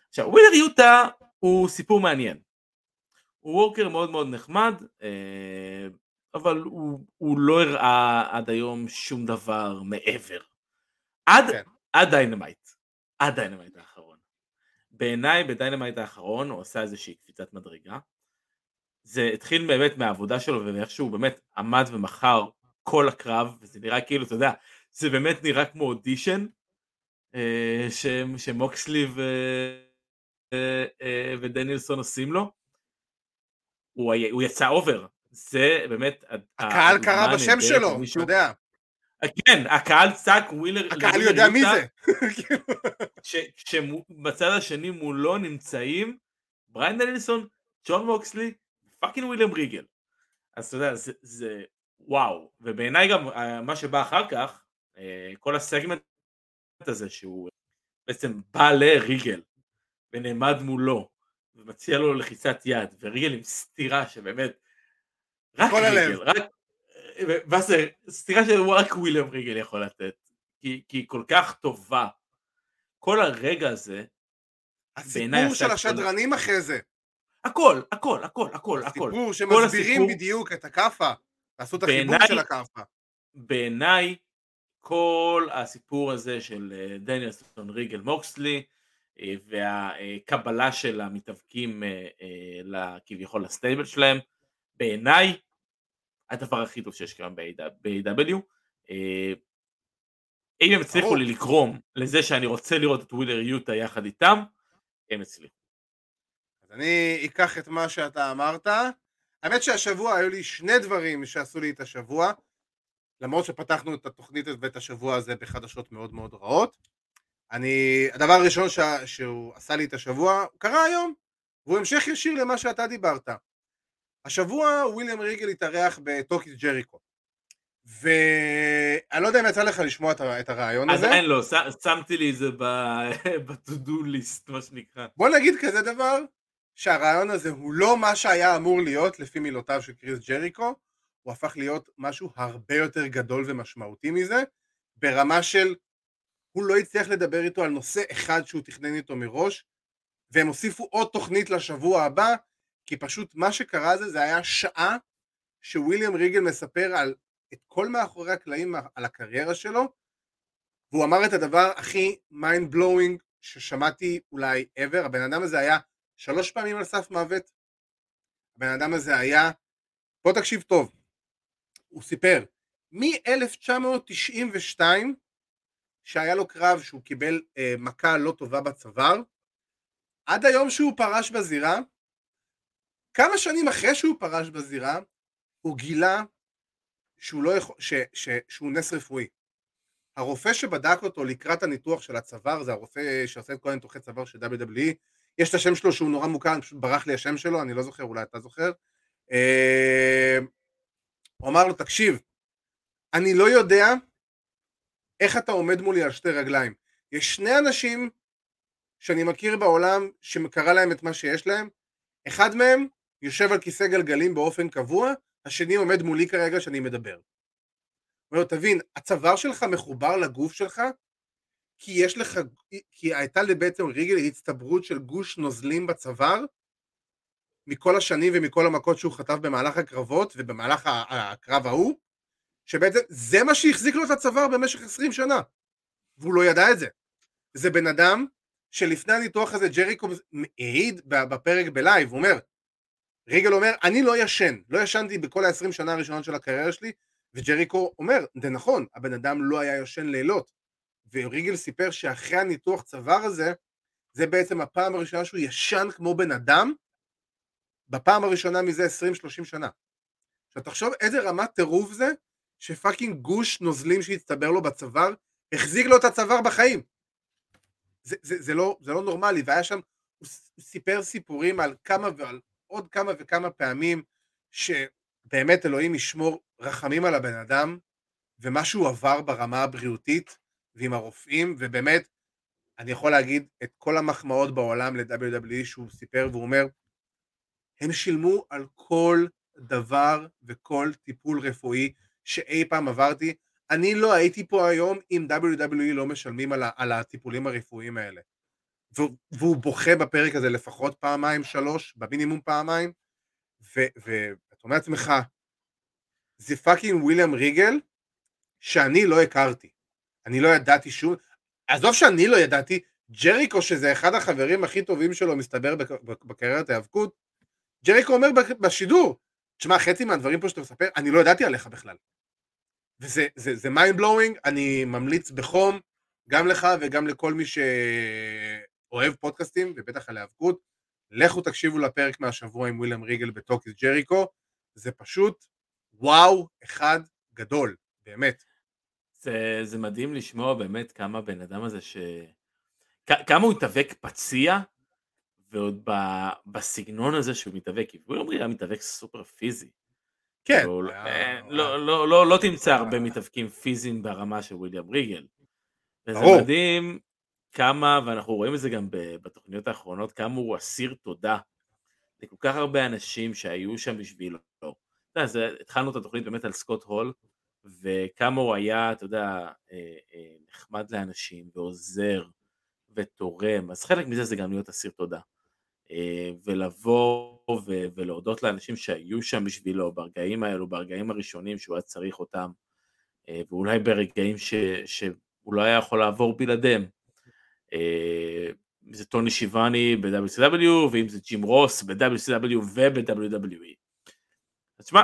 עכשיו ווילר יוטה הוא סיפור מעניין. הוא worker מאוד מאוד נחמד, אה, אבל הוא, הוא לא הראה עד היום שום דבר מעבר. עד, כן. עד Dynamite. עד Dynamite האחרון. בעיניי ב Dynamite האחרון הוא עשה איזושהי קפיצת מדרגה. זה התחיל באמת מהעבודה שלו ואיך שהוא באמת עמד ומכר כל הקרב וזה נראה כאילו אתה יודע זה באמת נראה כמו אודישן שמוקסלי ו... אה, אה, ודניאלסון עושים לו. הוא, היה- הוא יצא over זה באמת הקהל קרא בשם שלו, אתה למישהו- יודע. כן הקהל צעק ווילר הקהל יודע מי זה. כשבצד השני מולו נמצאים בריין דניאלסון, ג'ון מוקסלי, fucking וויליאם ריגל. אז אתה יודע, זה, זה וואו, ובעיניי גם אה, מה שבא אחר כך, אה, כל הסגמנט הזה שהוא בעצם בא לריגל ונעמד מולו ומציע לו לחיצת יד, וריגל עם סטירה שבאמת, רק כל הלב. ריגל, רק, זה, סטירה שרק וויליאם ריגל יכול לתת, כי כי היא כל כך טובה. כל הרגע הזה, הסיפור של את כל- השדרנים אחרי זה. הכל, הכל, הכל, הכל, הכל. סיפור כל שמסבירים הסיפור- בדיוק את הכאפה. ועשו את החיבור של הכאפה. בעיניי כל הסיפור הזה של אה, דניאלסון ריגל מוקסלי אה, והקבלה של המתאבקים אה, כביכול לסטייבל שלהם, בעיניי הדבר הכי טוב שיש כיום ב-AW. אם הם הצליחו. לי לגרום לזה שאני רוצה לראות את ווילר יוטה יחד איתם, הם הצליחו. אז אני אקח את מה שאתה אמרת. האמת שהשבוע היו לי שני דברים שעשו לי את השבוע, למרות שפתחנו את התוכנית ואת השבוע הזה בחדשות מאוד מאוד רעות. אני, הדבר הראשון ש... שהוא עשה לי את השבוע, קרה היום, והוא המשך ישיר למה שאתה דיברת. השבוע וויליאם ריגל התארח ב Talk Is Jericho. ואני לא יודע אם יצא לך לשמוע את את הרעיון הזה. עדיין לא, ש- שמתי לי את זה ב-to-do list, מה שנקרא. בוא נגיד כזה דבר, שהרעיון הזה הוא לא מה שהיה אמור להיות לפי מילותיו של קריס ג'ריקו, הוא הפך להיות משהו הרבה יותר גדול ומשמעותי מזה, ברמה של הוא לא הצליח לדבר איתו על נושא אחד שהוא תכנן איתו מראש, והם הוסיפו עוד תוכנית לשבוע הבא, כי פשוט מה שקרה זה, זה היה שעה שוויליאם ריגל מספר על את כל מאחורי הקלעים על הקריירה שלו, והוא אמר את הדבר הכי mind blowing ששמעתי אולי ever, הבן אדם הזה היה שלוש פעמים על סף מוות, הבן אדם הזה היה, בוא תקשיב טוב, הוא סיפר, מ-1992 שהיה לו קרב שהוא קיבל אה, מכה לא טובה בצוואר, עד היום שהוא פרש בזירה, כמה שנים אחרי שהוא פרש בזירה, הוא גילה שהוא, לא יכול, ש, ש, שהוא נס רפואי. הרופא שבדק אותו לקראת הניתוח של הצוואר, זה הרופא שעושה את כל הניתוחי צוואר של WWE, יש את השם שלו שהוא נורא מוכר, פשוט ברח לי השם שלו, אני לא זוכר, אולי אתה זוכר. הוא אמר לו, תקשיב, אני לא יודע איך אתה עומד מולי על שתי רגליים. יש שני אנשים שאני מכיר בעולם שקרה להם את מה שיש להם, אחד מהם יושב על כיסא גלגלים באופן קבוע, השני עומד מולי כרגע שאני מדבר. הוא אומר, תבין, הצוואר שלך מחובר לגוף שלך, כי יש לך, כי הייתה בעצם ריגל הצטברות של גוש נוזלים בצוואר, מכל השנים ומכל המכות שהוא חטף במהלך הקרבות ובמהלך הקרב ההוא, שבעצם זה מה שהחזיק לו את הצוואר במשך 20 שנה, והוא לא ידע את זה. זה בן אדם שלפני הניתוח הזה ג'ריקו העיד בפרק בלייב, הוא אומר, ריגל אומר, אני לא ישן, לא ישנתי בכל ה-20 שנה הראשונות של הקריירה שלי, וג'ריקו אומר, זה נכון, הבן אדם לא היה ישן לילות, וריגל סיפר שאחרי הניתוח צוואר הזה, זה בעצם הפעם הראשונה שהוא ישן כמו בן אדם, בפעם הראשונה מזה 20-30 שנה. עכשיו תחשוב איזה רמת טירוף זה, שפאקינג גוש נוזלים שהצטבר לו בצוואר, החזיק לו את הצוואר בחיים. זה, זה, זה, לא, זה לא נורמלי, והיה שם, הוא סיפר סיפורים על כמה ועל עוד כמה וכמה פעמים, שבאמת אלוהים ישמור רחמים על הבן אדם, ומה שהוא עבר ברמה הבריאותית, ועם הרופאים, ובאמת, אני יכול להגיד את כל המחמאות בעולם ל-WWE שהוא סיפר, והוא אומר, הם שילמו על כל דבר וכל טיפול רפואי שאי פעם עברתי. אני לא הייתי פה היום אם WWE לא משלמים על, על הטיפולים הרפואיים האלה. והוא, בוכה בפרק הזה לפחות פעמיים, שלוש, במינימום פעמיים, ואתה אומר לעצמך, זה fucking וויליאם ריגל שאני לא הכרתי. אני לא ידעתי שום... עזוב שאני לא ידעתי, ג'ריקו, שזה אחד החברים הכי טובים שלו, מסתבר בק- בקריירת ההיאבקות, ג'ריקו אומר בשידור, תשמע, חצי מהדברים פה שאתה מספר, אני לא ידעתי עליך בכלל. וזה זה, זה mind blowing, אני ממליץ בחום, גם לך וגם לכל מי שאוהב פודקאסטים, ובטח על היאבקות, לכו תקשיבו לפרק מהשבוע עם וויליאם ריגל בטוקיס ג'ריקו, זה פשוט וואו אחד גדול, באמת. זה, זה מדהים לשמוע באמת כמה בן אדם הזה ש... כמה הוא התאבק פציע, ועוד ב- בסגנון הזה שהוא מתאבק, כי וויליאם בריגל היה מתאבק סופר פיזי. כן. כאילו, אה, לא, לא, לא, לא תמצא הרבה מתאבקים פיזיים ברמה של וויליאם ריגל. וזה. מדהים כמה, ואנחנו רואים את זה גם בתוכניות האחרונות, כמה הוא אסיר תודה לכל כך הרבה אנשים שהיו שם בשבילו. אתה יודע, התחלנו את התוכנית באמת על סקוט הול, וכמה הוא היה, אתה יודע, אה, אה, נחמד לאנשים ועוזר ותורם, אז חלק מזה זה גם להיות אסיר תודה. אה, ולבוא ו- ולהודות לאנשים שהיו שם בשבילו ברגעים האלו, ברגעים הראשונים שהוא היה צריך אותם, אה, ואולי ברגעים ש, שהוא לא היה יכול לעבור בלעדיהם. אה, אם זה טוני שיבני ב-WCW, ואם זה ג'ים רוס ב-WCW וב-WWE. אז תשמע,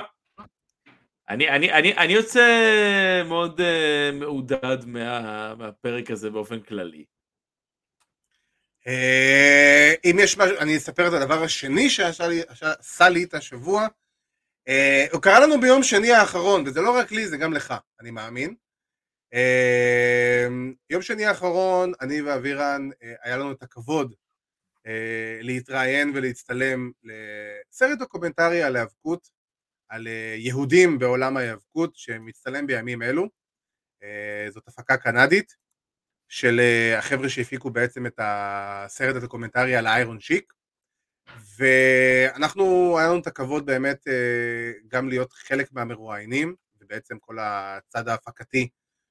אני, אני, אני, אני יוצא מאוד uh, מעודד מה, מהפרק הזה באופן כללי. אה, אם יש משהו, אני אספר את הדבר השני שעשה לי- את השבוע. אה, הוא קרה לנו ביום שני האחרון, וזה לא רק לי, זה גם לך, אני מאמין. אה, יום שני האחרון, אני ואבירן, היה לנו את הכבוד להתראיין ולהצטלם לסרט דוקומנטרי על היאבקות, על יהודים בעולם ההיאבקות, שמצטלם בימים אלו. זאת הפקה קנדית. של אה, החבר'ה שהפיקו בעצם את הסרט הדוקומנטרי על האיירון שיק ואנחנו, היה לנו את הכבוד באמת אה, גם להיות חלק מהמרואיינים ובעצם כל הצד ההפקתי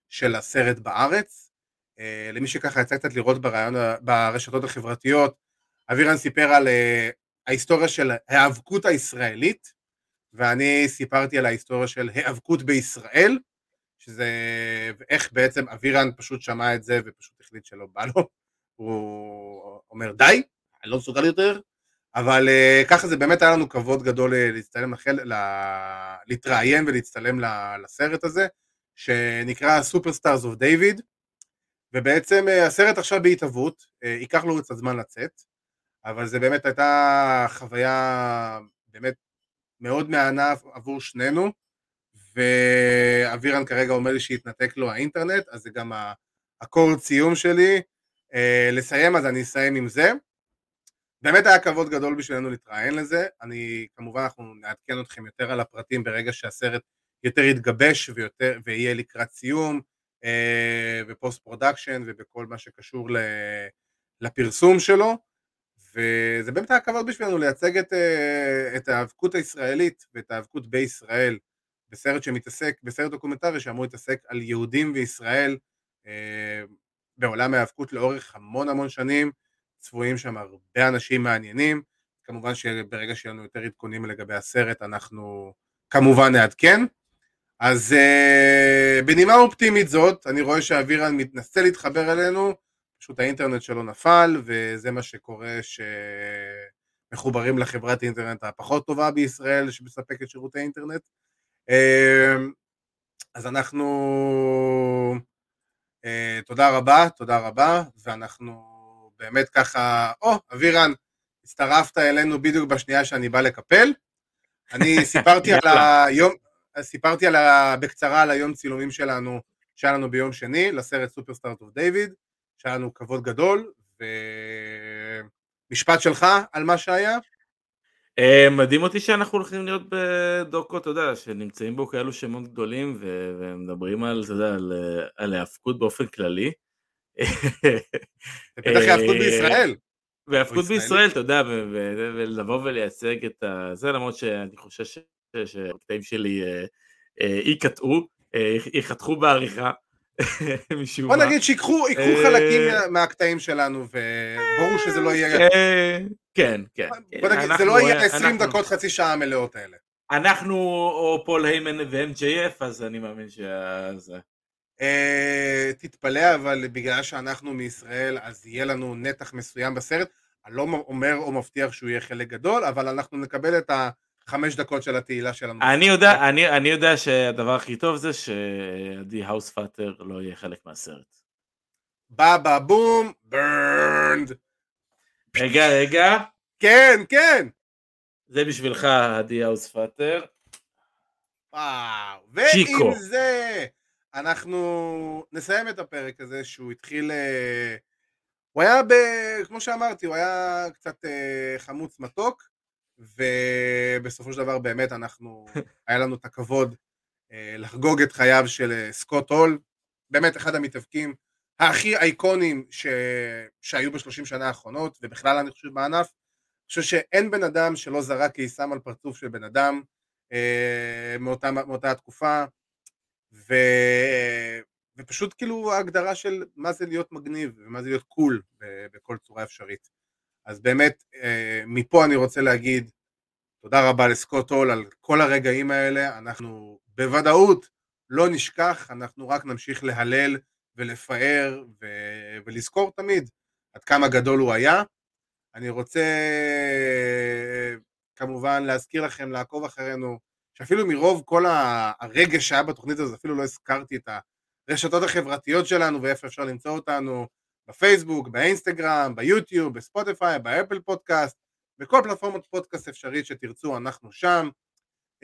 של הסרט בארץ. אה, למי שככה יצא קצת לראות ברעיון, ברשתות החברתיות, אבירן סיפר על ההיסטוריה של ההיאבקות הישראלית ואני סיפרתי על ההיסטוריה של היאבקות בישראל שזה, ואיך בעצם אבירן פשוט שמע את זה ופשוט החליט שלא בא לו, הוא אומר די, אני לא מסוגל יותר, אבל uh, ככה זה באמת היה לנו כבוד גדול uh, להצטלם, לחל, לה, להתראיין ולהצטלם לסרט הזה, שנקרא Superstars of David, ובעצם אה, הסרט עכשיו בהתהוות, אה, ייקח לו קצת זמן לצאת, אבל זה באמת הייתה חוויה באמת מאוד מהנה עבור שנינו, ואבירן כרגע אומר לי שהתנתק לו האינטרנט, אז זה גם האקורד סיום שלי. אה, לסיים, אז אני אסיים עם זה. באמת היה כבוד גדול בשבילנו להתראיין לזה. אני, כמובן, אנחנו נעדכן אתכם יותר על הפרטים ברגע שהסרט יותר יתגבש ויותר, ויהיה לקראת סיום, אה, ו post production ובכל מה שקשור לפרסום שלו. וזה באמת היה כבוד בשבילנו לייצג את, אה, את ההיאבקות הישראלית ואת ההיאבקות בישראל בסרט שמתעסק, בסרט דוקומנטרי שאמור להתעסק על יהודים וישראל אה, בעולם ההיאבקות לאורך המון המון שנים, צפויים שם הרבה אנשים מעניינים, כמובן שברגע שיהיו לנו יותר עדכונים לגבי הסרט אנחנו כמובן נעדכן. אז אה, בנימה אופטימית זאת, אני רואה שאבירן מתנסה להתחבר אלינו, פשוט האינטרנט שלו נפל, וזה מה שקורה שמחוברים לחברת אינטרנט הפחות טובה בישראל שמספקת שירותי אינטרנט. אמ, אז אנחנו, אה, תודה רבה, תודה רבה, ואנחנו באמת ככה, או, אבירן, הצטרפת אלינו בדיוק בשנייה שאני בא לקפל. אני סיפרתי על. היום, סיפרתי על ה, בקצרה על היום צילומים שלנו, שהיה לנו ביום שני, לסרט סופרסטארט אוף דיוויד, שהיה לנו כבוד גדול, ומשפט שלך על מה שהיה? אה, מדהים אותי שאנחנו הולכים להיות בדוקו, אתה יודע, שנמצאים בו כאלו שמות גדולים ו- ומדברים על, אתה יודע, על, אה, על היאבקות באופן כללי. זה בטח היאבקות אה, בישראל. והיאבקות ישראלי. בישראל, אתה יודע, ולבוא ולייצג את. זה למרות שאני חושב ש- שהקטעים שלי אה, אה, ייקטעו, אה, ייחתכו בעריכה, משום בוא מה. נגיד שיקחו אה, חלקים מה- מהקטעים שלנו, וברור שזה לא יהיה, אה, כן, כן. בוא נגיד, זה לא יהיה 20 אנחנו- דקות, חצי שעה המלאות האלה. אנחנו או פול היימן ו-MJF, אז אני מאמין שזה... אה, תתפלא, אבל בגלל שאנחנו מישראל, אז יהיה לנו נתח מסוים בסרט. אני לא אומר או מבטיח שהוא יהיה חלק גדול, אבל אנחנו נקבל את החמש דקות של התהילה שלנו. אני יודע, אני, אני יודע שהדבר הכי טוב זה שעדי האוס פאטר לא יהיה חלק מהסרט. בבא בום, ברנד. רגע, רגע, כן, כן. זה בשבילך, עדי האוס פאטר. וואו. צ'יקו. ועם זה, אנחנו נסיים את הפרק הזה שהוא התחיל... אה, הוא היה, ב, כמו שאמרתי, הוא היה קצת אה, חמוץ מתוק, ובסופו של דבר באמת אנחנו, היה לנו את הכבוד אה, לחגוג את חייו של אה, סקוט הול, באמת אחד המתאבקים הכי אייקונים ש... שהיו בשלושים שנה האחרונות, ובכלל אני חושב בענף. אני חושב שאין בן אדם שלא זרק קיסם על פרצוף של בן אדם אה, מאותה, מאותה התקופה, ו... ופשוט כאילו ההגדרה של מה זה להיות מגניב ומה זה להיות קול בכל צורה אפשרית. אז באמת, אה, מפה אני רוצה להגיד תודה רבה לסקוט הול על כל הרגעים האלה, אנחנו בוודאות לא נשכח, אנחנו רק נמשיך להלל ולפאר ו- ולזכור תמיד עד כמה גדול הוא היה. אני רוצה כמובן להזכיר לכם, לעקוב אחרינו, שאפילו מרוב כל הרגש שהיה בתוכנית הזאת, אפילו לא הזכרתי את הרשתות החברתיות שלנו ואיפה אפשר למצוא אותנו, בפייסבוק, באינסטגרם, ביוטיוב, בספוטיפיי, באפל פודקאסט, בכל פלטפורמות פודקאסט אפשרית שתרצו, אנחנו שם.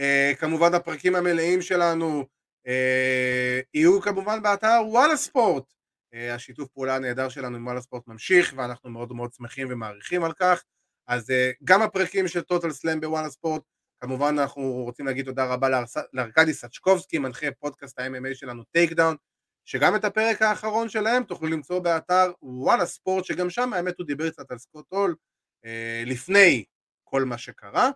Uh, כמובן הפרקים המלאים שלנו uh, יהיו כמובן באתר וואלה ספורט. אה, השיתוף פעולה הנהדר שלנו עם וואלה ספורט ממשיך ואנחנו מאוד מאוד שמחים ומעריכים על כך. אז אה, גם הפרקים של טוטל סלאם בוואלה ספורט, כמובן אנחנו רוצים להגיד תודה רבה לארקדי סצ'קובסקי, מנחה פודקאסט ה-MMA שלנו טייק דאון, שגם את הפרק האחרון שלהם תוכלו למצוא באתר וואלה ספורט, שגם שם האמת הוא דיבר קצת על סקוט הול אה, לפני כל מה שקרה.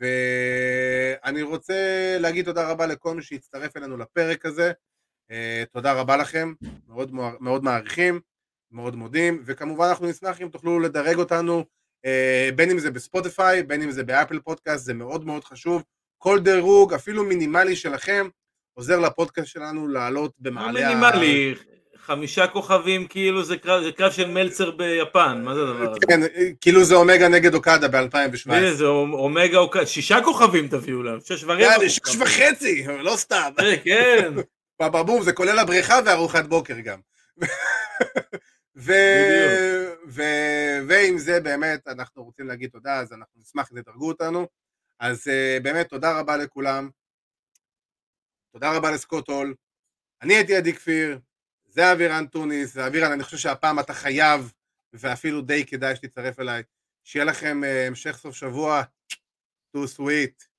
ואני רוצה להגיד תודה רבה לכל מי שהצטרף אלינו לפרק הזה. אה, תודה רבה לכם, מאוד, מאוד מעריכים, מאוד מודים, וכמובן אנחנו נשמח אם תוכלו לדרג אותנו אה, בין אם זה בספוטיפיי, בין אם זה באפל פודקאסט, זה מאוד מאוד חשוב. כל דירוג, אפילו מינימלי שלכם, עוזר לפודקאסט שלנו לעלות במעלה... לא מינימלי, חמישה כוכבים כאילו זה קרב, זה קרב של מלצר ביפן, מה זה הדבר הזה? כן, כאילו זה אומגה נגד אוקדה ב-2017. זה אומגה אוקדה, שישה כוכבים תביאו להם, שש ורבע. שש וחצי, לא סתם. כן. בבום, זה כולל הבריכה וארוחת בוקר גם. ועם זה באמת אנחנו רוצים להגיד תודה, אז אנחנו נשמח אם תדרגו אותנו. אז uh, באמת תודה רבה לכולם. תודה רבה לסקוט הול. אני הייתי עדי כפיר, זה אבירן טוניס, ואבירן, אני חושב שהפעם אתה חייב, ואפילו די כדאי שתצטרף אליי. שיהיה לכם uh, המשך סוף שבוע, too sweet.